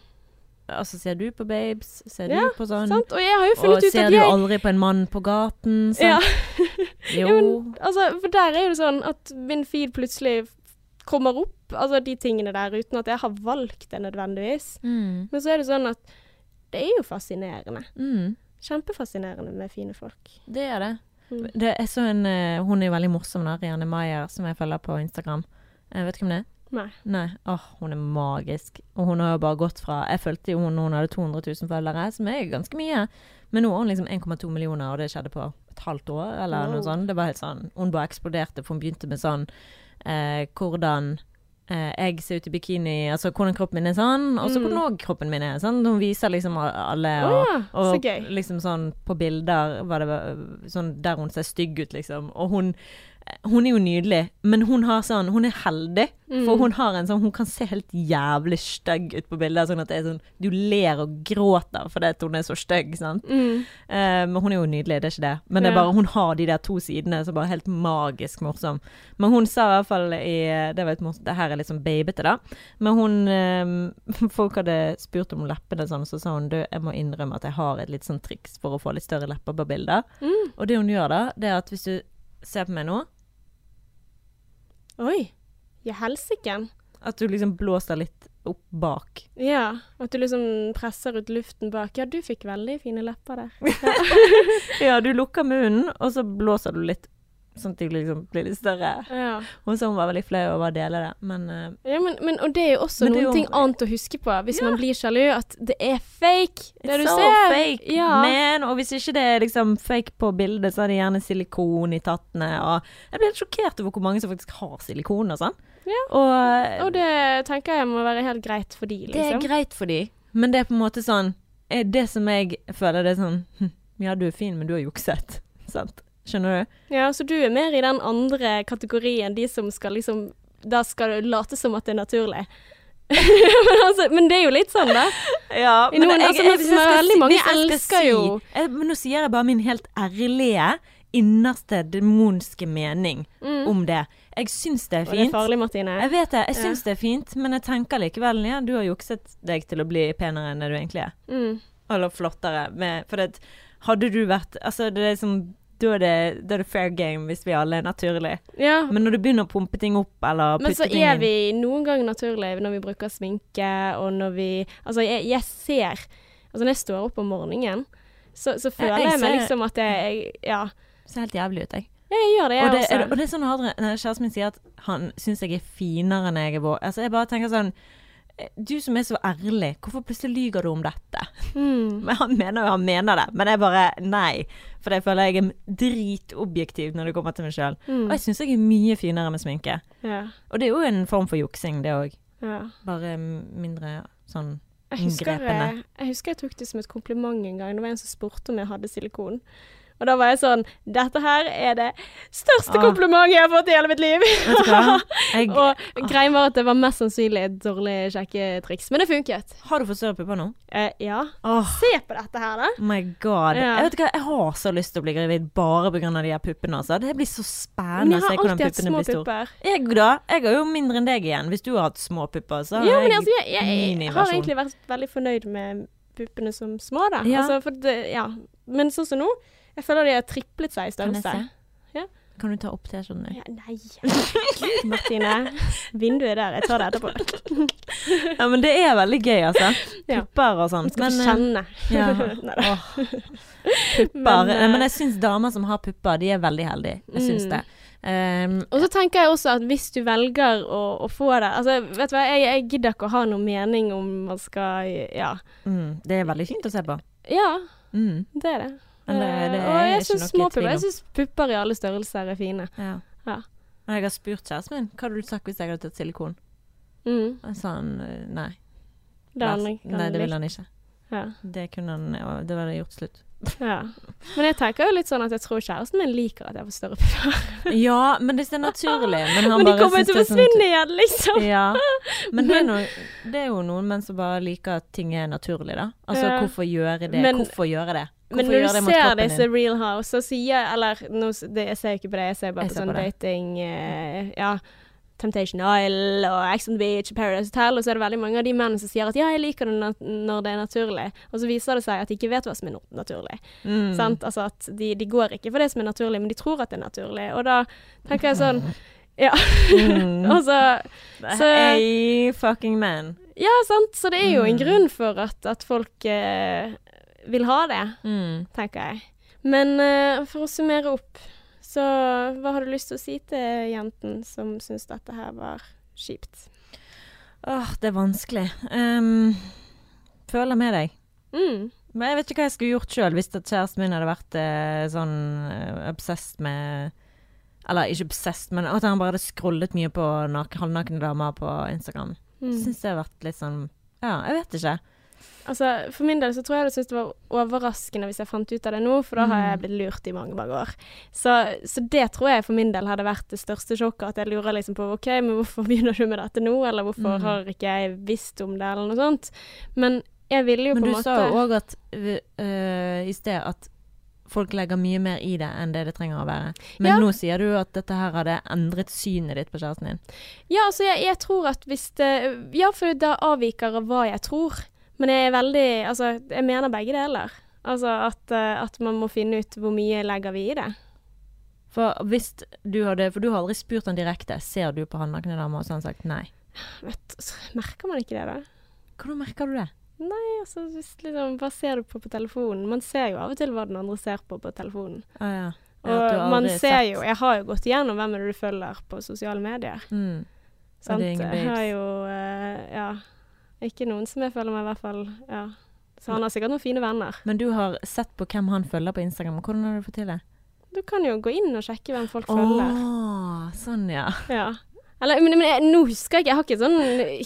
Altså, ser du på babes? Ser ja, du på sånn? Sant? Og jeg har jo funnet ut at jeg Og ser du aldri på en mann på gaten? Sant? Ja. <laughs> jo. ja, men, altså, for der er jo det sånn at min feed plutselig kommer opp, altså de tingene der, uten at jeg har valgt det nødvendigvis. Mm. Men så er det sånn at det er jo fascinerende. Mm. Kjempefascinerende med fine folk. Det er det. Det er så en uh, Hun er veldig morsom, da, Rianne Maier, som jeg følger på Instagram. Jeg vet du hvem det er? Nei. Nei. Åh, hun er magisk. Og hun har jo bare gått fra Jeg fulgte jo hun hun hadde 200 000 følgere, som er ganske mye. Men nå har hun liksom 1,2 millioner, og det skjedde på et halvt år, eller wow. noe sånt. Det var helt sånn Hun bare eksploderte, for hun begynte med sånn eh, hvordan eh, jeg ser ut i bikini, altså hvordan kroppen min er sånn, og så mm. hvordan òg kroppen min er. Sånn. Hun viser liksom alle, og, oh, ja. og liksom sånn på bilder var det sånn der hun ser stygg ut, liksom. Og hun hun er jo nydelig, men hun har sånn Hun er heldig, mm. for hun har en sånn Hun kan se helt jævlig stygg ut på bildet, sånn at det er sånn Du ler og gråter fordi hun er så stygg, sant. Mm. Uh, men hun er jo nydelig, det er ikke det. Men det er bare hun har de der to sidene som bare er helt magisk morsom. Men hun sa i hvert fall i Det var morsomt Det her er litt sånn babete, da. Men hun uh, <laughs> Folk hadde spurt om leppene sånn, så sa hun du, jeg må innrømme at jeg har et litt sånn triks for å få litt større lepper på bilder. Mm. Og det hun gjør da, det er at hvis du ser på meg nå Oi. Ja, helsike. At du liksom blåser litt opp bak. Ja, at du liksom presser ut luften bak. Ja, du fikk veldig fine lepper der. Ja, <laughs> ja du lukker munnen, og så blåser du litt sånn at de liksom blir litt større. Ja. Og så hun var veldig flau over å dele det, men eh, Ja, men, men, og det er jo også noen jo- ting annet å huske på hvis man blir sjalu, at det er fake, det It's du so ser. fake, Ja. Men, Og hvis ikke det er liksom fake på bildet, så er det gjerne silikon i tattene. Og jeg blir helt sjokkert over hvor mange som faktisk har silikon og sånn. Ja. Og, Og det tenker jeg må være helt greit for de, det er liksom. greit for de, men det er på en måte sånn eh, Det som jeg føler det er sånn <laughs> Ja, du er fin, men du har jukset. <laughs> Sant? Skjønner du? Ja, så du er mer i den andre kategorien, de som skal liksom Da skal du late som at det er naturlig. <laughs> men, altså, men det er jo litt sånn, da. <laughs> Ja, men noen- altså, jeg, hvis jeg veldig mange jeg elsker si- jo- jeg, Men nå sier jeg bare min helt ærlige, innerste demonske mening Mm. om det. Jeg syns det er fint. Og det er farlig, Martine. Jeg vet det, jeg Ja. det er fint, men jeg tenker likevel ja, du har jukset deg til å bli penere enn det du egentlig er. Mm. Eller flottere. Med, for det, hadde du vært Altså, det er liksom da er, det, da er det fair game hvis vi alle er naturlige. Ja, Men når du begynner å pumpe ting opp eller Men så er vi noen ganger naturlige når vi bruker sminke, og når vi Altså, jeg, jeg ser Altså, når jeg står opp om morgenen, så, så føler jeg jeg, meg liksom at jeg Ja, ser helt jævlig ut, jeg. jeg gjør det, jeg Og det, også. og det er sånn Adrian, når kjæresten min sier at han syns jeg er finere enn jeg er vår Altså, jeg bare tenker sånn eh, Du som er så ærlig, hvorfor plutselig lyger du om dette? Mm. Men han mener jo han mener det, men jeg bare nei. For jeg føler jeg er dritobjektiv når det kommer til meg sjøl. Mm. Og jeg syns jeg er mye finere med sminke. Ja, Og det er jo en form for juksing, det òg. ja. Bare mindre sånn Jeg husker, jeg, jeg husker jeg tok det som et kompliment en gang. Det var en som spurte om jeg hadde silikon. Og da var jeg sånn Dette her er det største Ah. komplimentet jeg har fått i hele mitt liv! <laughs> Jeg, Og greien var at det var mest sannsynlig et dårlig sjekketriks. Men det funket. har du fått større pupper nå? Eh, ja. Oh. Se på dette her, da. oh my god. Ja. Jeg vet hva, jeg har så lyst til å bli gravid bare pga. de her puppene. Altså. Det blir så spennende å se hvordan puppene blir store. Jeg da? Jeg har jo mindre enn deg igjen. Hvis du har hatt små pupper, så har Ja, men jeg altså, jeg, jeg, jeg har egentlig vært veldig fornøyd med puppene som små, da. Ja. Altså, det, ja. Men sånn som nå, jeg føler de har triplet seg i størrelse. Ja. Kan du ta opp T-skjorten din? Ja, nei. <laughs> Martine. Vinduet der. Jeg tar det etterpå. <laughs> Ja, men det er veldig gøy, altså. Pupper og sånn. Skal Men, eh, kjenne. <laughs> ja. Åh. Pupper. Men, eh, Men jeg syns damer som har pupper, de er veldig heldige. Jeg syns Mm. det. Um, Og så tenker jeg også at hvis du velger å, å få det Altså, vet du hva, jeg, jeg gidder ikke å ha noen mening om man skal Ja. mm, det er veldig fint å se på. Ja, Mm. det er det. Men det, er jeg ikke noe små pupper. Jeg syns pupper i alle størrelser er fine. Ja. Ja. Men jeg har spurt kjæresten min hva hadde du sagt hvis jeg hadde tatt silikon. Mm. Og sa han eh, nei. Det han Nei, det ville han ikke. Ja. Det kunne han ja, Det var det gjort slutt. ja. Men jeg tenker jo litt sånn at jeg tror kjæresten min liker at jeg får større pupper. <laughs> Ja, men det er naturlig. Men han <laughs> Men de kommer jo til å sånn- forsvinne igjen, liksom. Ja. Men det er, <laughs> noe, det er jo noen menn som bare liker at ting er naturlig, da. Altså hvorfor gjøre det? Men- hvorfor gjøre det? Hvorfor Men når du ser disse din? Real House, så sier Eller nå, det, jeg ser ikke på det, jeg ser bare Jeg på ser sånn på dating uh, Ja. Temptation Isle og Ex on the Beach, Paradise Hotel, og så er det veldig mange av de mennene som sier at ja, jeg liker det når det er naturlig, og så viser det seg at de ikke vet hva som er no naturlig. Mm. Sant? Altså at de, de går ikke for det som er naturlig, men de tror at det er naturlig. Og da tenker jeg sånn <laughs> Ja. Mm. <laughs> altså så- Hey, fucking man. Ja, sant. Så det er jo en Mm. grunn for at, at folk eh, vil ha det, Mm. tenker jeg. Men uh, for å summere opp, så hva har du lyst til å si til jenten som syns dette her var kjipt? Åh, det er vanskelig. Um, føler med deg. Mm. Men jeg vet ikke hva jeg skulle gjort sjøl hvis kjæresten min hadde vært eh, sånn eh, obsessed med Eller ikke obsessed, men at han bare hadde scrollet mye på nak halvnakne damer på Instagram. Mm. Syns det har vært litt sånn Ja, jeg vet ikke. Altså, For min del så tror jeg det syntes det var overraskende hvis jeg fant ut av det nå, for da har jeg Mm. blitt lurt i mange mange år. Så, så det tror jeg for min del hadde vært det største sjokket. At jeg lurer liksom på OK, men hvorfor <laughs> begynner du med dette nå, eller hvorfor Mm. har ikke jeg visst om det, eller noe sånt. Men jeg ville jo Men på en måte Men du sa jo òg at øh, i sted at folk legger mye mer i det enn det det trenger å være. Men Ja. nå sier du at dette her hadde endret synet ditt på kjæresten din. Ja, altså jeg, jeg tror at hvis det Ja, for det avviker av hva jeg tror. Men jeg er veldig Altså, jeg mener begge deler. Altså at, eh, at man må finne ut hvor mye legger vi i det. For hvis du hadde For du har aldri spurt han direkte. Ser du på halvnakne damer? Og så har han sagt nei. Vet, merker man ikke det, da? Hvordan merker du det? Nei, altså hvis liksom, Hva ser du på på telefonen? Man ser jo av og til hva den andre ser på på telefonen. Ah, ja. Og man ser sett- jo Jeg har jo gått igjennom hvem er det du følger på sosiale medier. Mm. Sant? Jeg har jo eh, Ja. Ikke noen som jeg føler meg, i hvert fall. Ja. Så han har sikkert noen fine venner. Men du har sett på hvem han følger på Instagram. Hvordan har du fått til det? Du kan jo gå inn og sjekke hvem folk følger. Åh, sånn ja. Ja. Eller, men, men jeg, nå husker jeg ikke, jeg har ikke sånn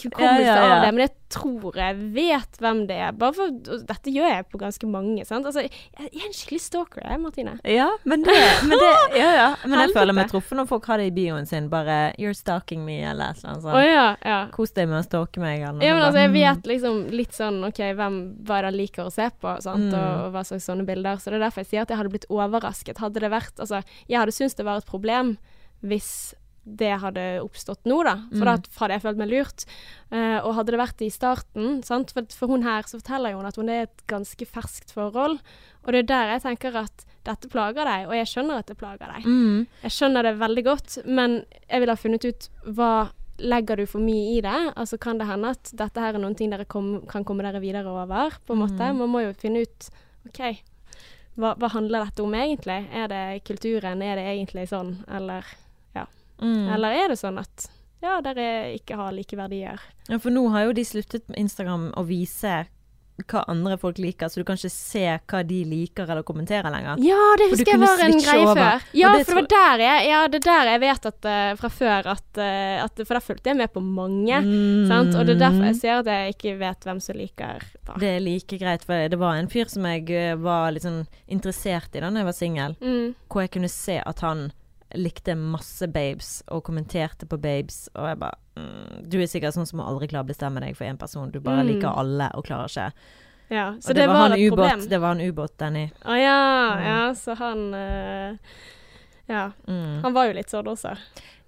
hukommelse Ja, ja, ja. av det, men jeg tror jeg vet hvem det er. Bare for, Dette gjør jeg på ganske mange, sant. Altså, jeg, er en skikkelig stalker, jeg, Martine. Ja, men det, men det <laughs> Ja, ja. Men jeg føler meg truffet når folk har det i bioen sin. Bare 'You're stalking me', eller et eller annet sånt. ja, ja. Kos deg med å stalke meg, eller noe Ja, men altså, jeg vet liksom litt sånn OK, hvem hva de liker å se på, sant, Mm. og, og hva slags sånne bilder. Så det er derfor jeg sier at jeg hadde blitt overrasket. Hadde det vært Altså, jeg hadde syntes det var et problem hvis det hadde oppstått nå, da. For Mm. da hadde jeg følt meg lurt. Uh, og hadde det vært i starten, sant, for, for hun her så forteller hun at hun er et ganske ferskt forhold. Og det er der jeg tenker at dette plager deg, og jeg skjønner at det plager deg. Mm. Jeg skjønner det veldig godt, men jeg vil ha funnet ut hva Legger du for mye i det? Altså Kan det hende at dette her er noen ting dere kom, kan komme dere videre over? på en måte? Mm. Man må jo finne ut OK, hva, hva handler dette om egentlig? Er det kulturen? Er det egentlig sånn? Eller, Mm. eller er det sånn at ja, dere ikke har like verdier? Ja, for nå har jo de sluttet med Instagram å vise hva andre folk liker, så du kan ikke se hva de liker eller kommenterer lenger. Ja, det husker jeg var en greie over. før. Ja, det for det var der jeg Ja, det er der jeg vet at uh, fra før at, uh, at For da fulgte jeg med på mange. Mm. Sant? Og det er derfor jeg sier at jeg ikke vet hvem som liker hva. Det er like greit, for det var en fyr som jeg eh, var litt sånn interessert i da jeg var singel, Mm. hvor jeg kunne se at han likte masse babes og kommenterte på babes, og jeg bare mm, Du er sikkert sånn som aldri klarer å bestemme deg for én person, du bare Mm. liker alle og klarer ikke. Ja, så og det, var, var, et ubåt, problem. det var en ubåt, Danny. Å ja, Mm. ja, så han uh, Ja. Mm. Han var jo litt sånn også.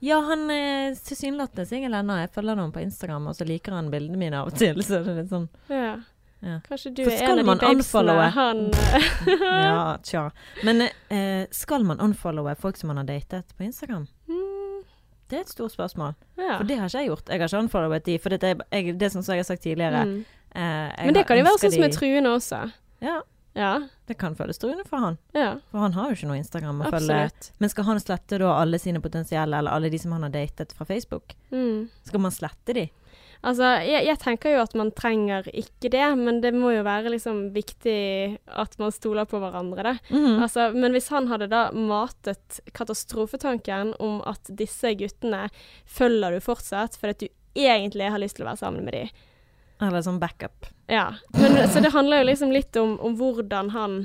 Ja, han er tilsynelatende singel ennå. Jeg følger ham på Instagram, og så liker han bildene mine av og til. <laughs> Så det er litt sånn Ja. Ja. Kanskje du er en av man de babesene han <laughs> Ja, tja. Men eh, skal man unfollowe folk som man har datet på Instagram? Mm, Det er et stort spørsmål. Ja. For det har ikke jeg gjort. Jeg har ikke unfollowet de, for det er, jeg, det er sånn som jeg har sagt tidligere. Mm. eh, Men det kan jo være sånn som er truende også. Ja, Ja. det kan føles truende for han. ja. For han har jo ikke noe Instagram å følge. Men skal han slette da alle sine potensielle, eller alle de som han har datet fra Facebook? Mm. Skal man slette de? Altså, jeg, jeg tenker jo at man trenger ikke det, men det må jo være liksom viktig at man stoler på hverandre, da. Mm. Altså, men hvis han hadde da matet katastrofetanken om at disse guttene følger du fortsatt fordi at du egentlig har lyst til å være sammen med dem. Eller sånn backup. Ja. Men, så det handler jo liksom litt om, om hvordan han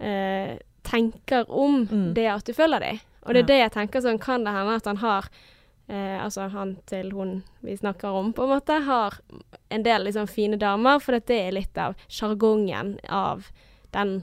eh, tenker om Mm. det at du følger dem. Og det er Ja. det jeg tenker sånn, kan det hende at han har eh, Altså han til hun vi snakker om, på en måte, har en del liksom fine damer, for det er litt av sjargongen av den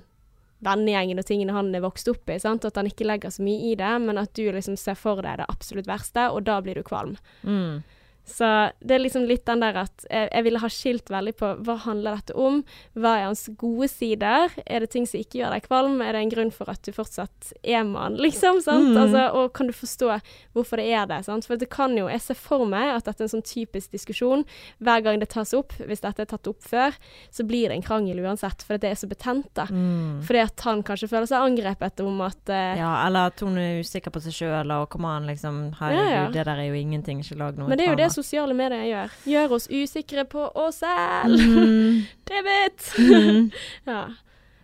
vennegjengen og tingene han er vokst opp i. Sant? At han ikke legger så mye i det, men at du liksom ser for deg det absolutt verste, og da blir du kvalm. Mm. Så det er liksom litt den der at jeg, jeg ville ha skilt veldig på hva handler dette om? Hva er hans gode sider? Er det ting som ikke gjør deg kvalm? Er det en grunn for at du fortsatt er mann, liksom? Sant? Mm. Altså, og kan du forstå hvorfor det er det? Sant? For det kan jo Jeg ser for meg at dette er en sånn typisk diskusjon. Hver gang det tas opp, hvis dette er tatt opp før, så blir det en krangel uansett, for det er så betent, da. Mm. Fordi at han kanskje føler seg angrepet om at uh, Ja, eller at hun er usikker på seg sjøl, og kom an, liksom. Herregud, Ja, ja. det der er jo ingenting. Ikke lag noe Men det er jo det sosiale medier gjør. Gjør oss usikre på oss selv. Mm. <laughs> David! Mm. <laughs> Ja.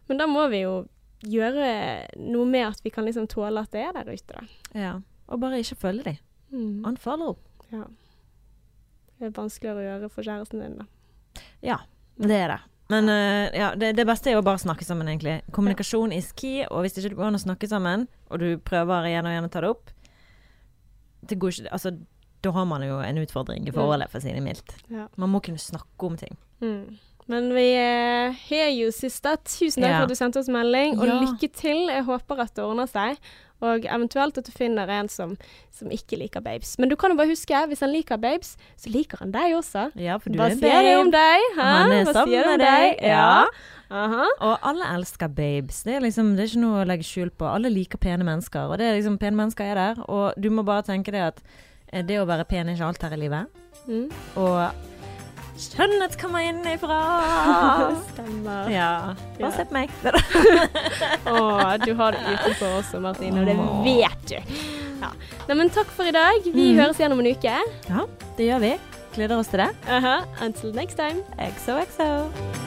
Men da må vi jo gjøre noe med at vi kan liksom tåle at det er der ute, da. Ja. Og bare ikke følge dem. Mm. Unfollow. Ja. Det er vanskeligere å gjøre for kjæresten din, da. Ja, det er det. Men uh, ja, det, det beste er jo bare å snakke sammen, egentlig. Kommunikasjon is key, og hvis det ikke går an å snakke sammen, og du prøver igjen og igjen å ta det opp det går ikke, altså, Da har man jo en utfordring i forholdet, for å si det mildt. Ja. Man må kunne snakke om ting. Mm. Men vi eh, har jo siste. Tusen takk Ja. for at du sendte oss melding, og Ja. lykke til. Jeg håper at det ordner seg. Og eventuelt at du finner en som, som ikke liker babes. Men du kan jo bare huske, hvis han liker babes, så liker han deg også. Ja, for du Hva er sier det om deg? Hæ? Han er Hva sammen med deg. deg? Ja. Aha. Og alle elsker babes. Det er liksom, det er ikke noe å legge skjul på. Alle liker pene mennesker, og det er liksom, pene mennesker er der. Og du må bare tenke det at det å være pen er ikke alt her i livet. Mm. Og Skjønnhet kommer innifra. <laughs> Stemmer. Ja. Ja. Bare se på meg. <laughs> Å, du har det utenfor også, Martine, og det vet du. Ja. Nei, men takk for i dag. Vi Mm. høres igjen om en uke. Ja, det gjør vi. Gleder oss til det. Aha. Until next time. XOXO.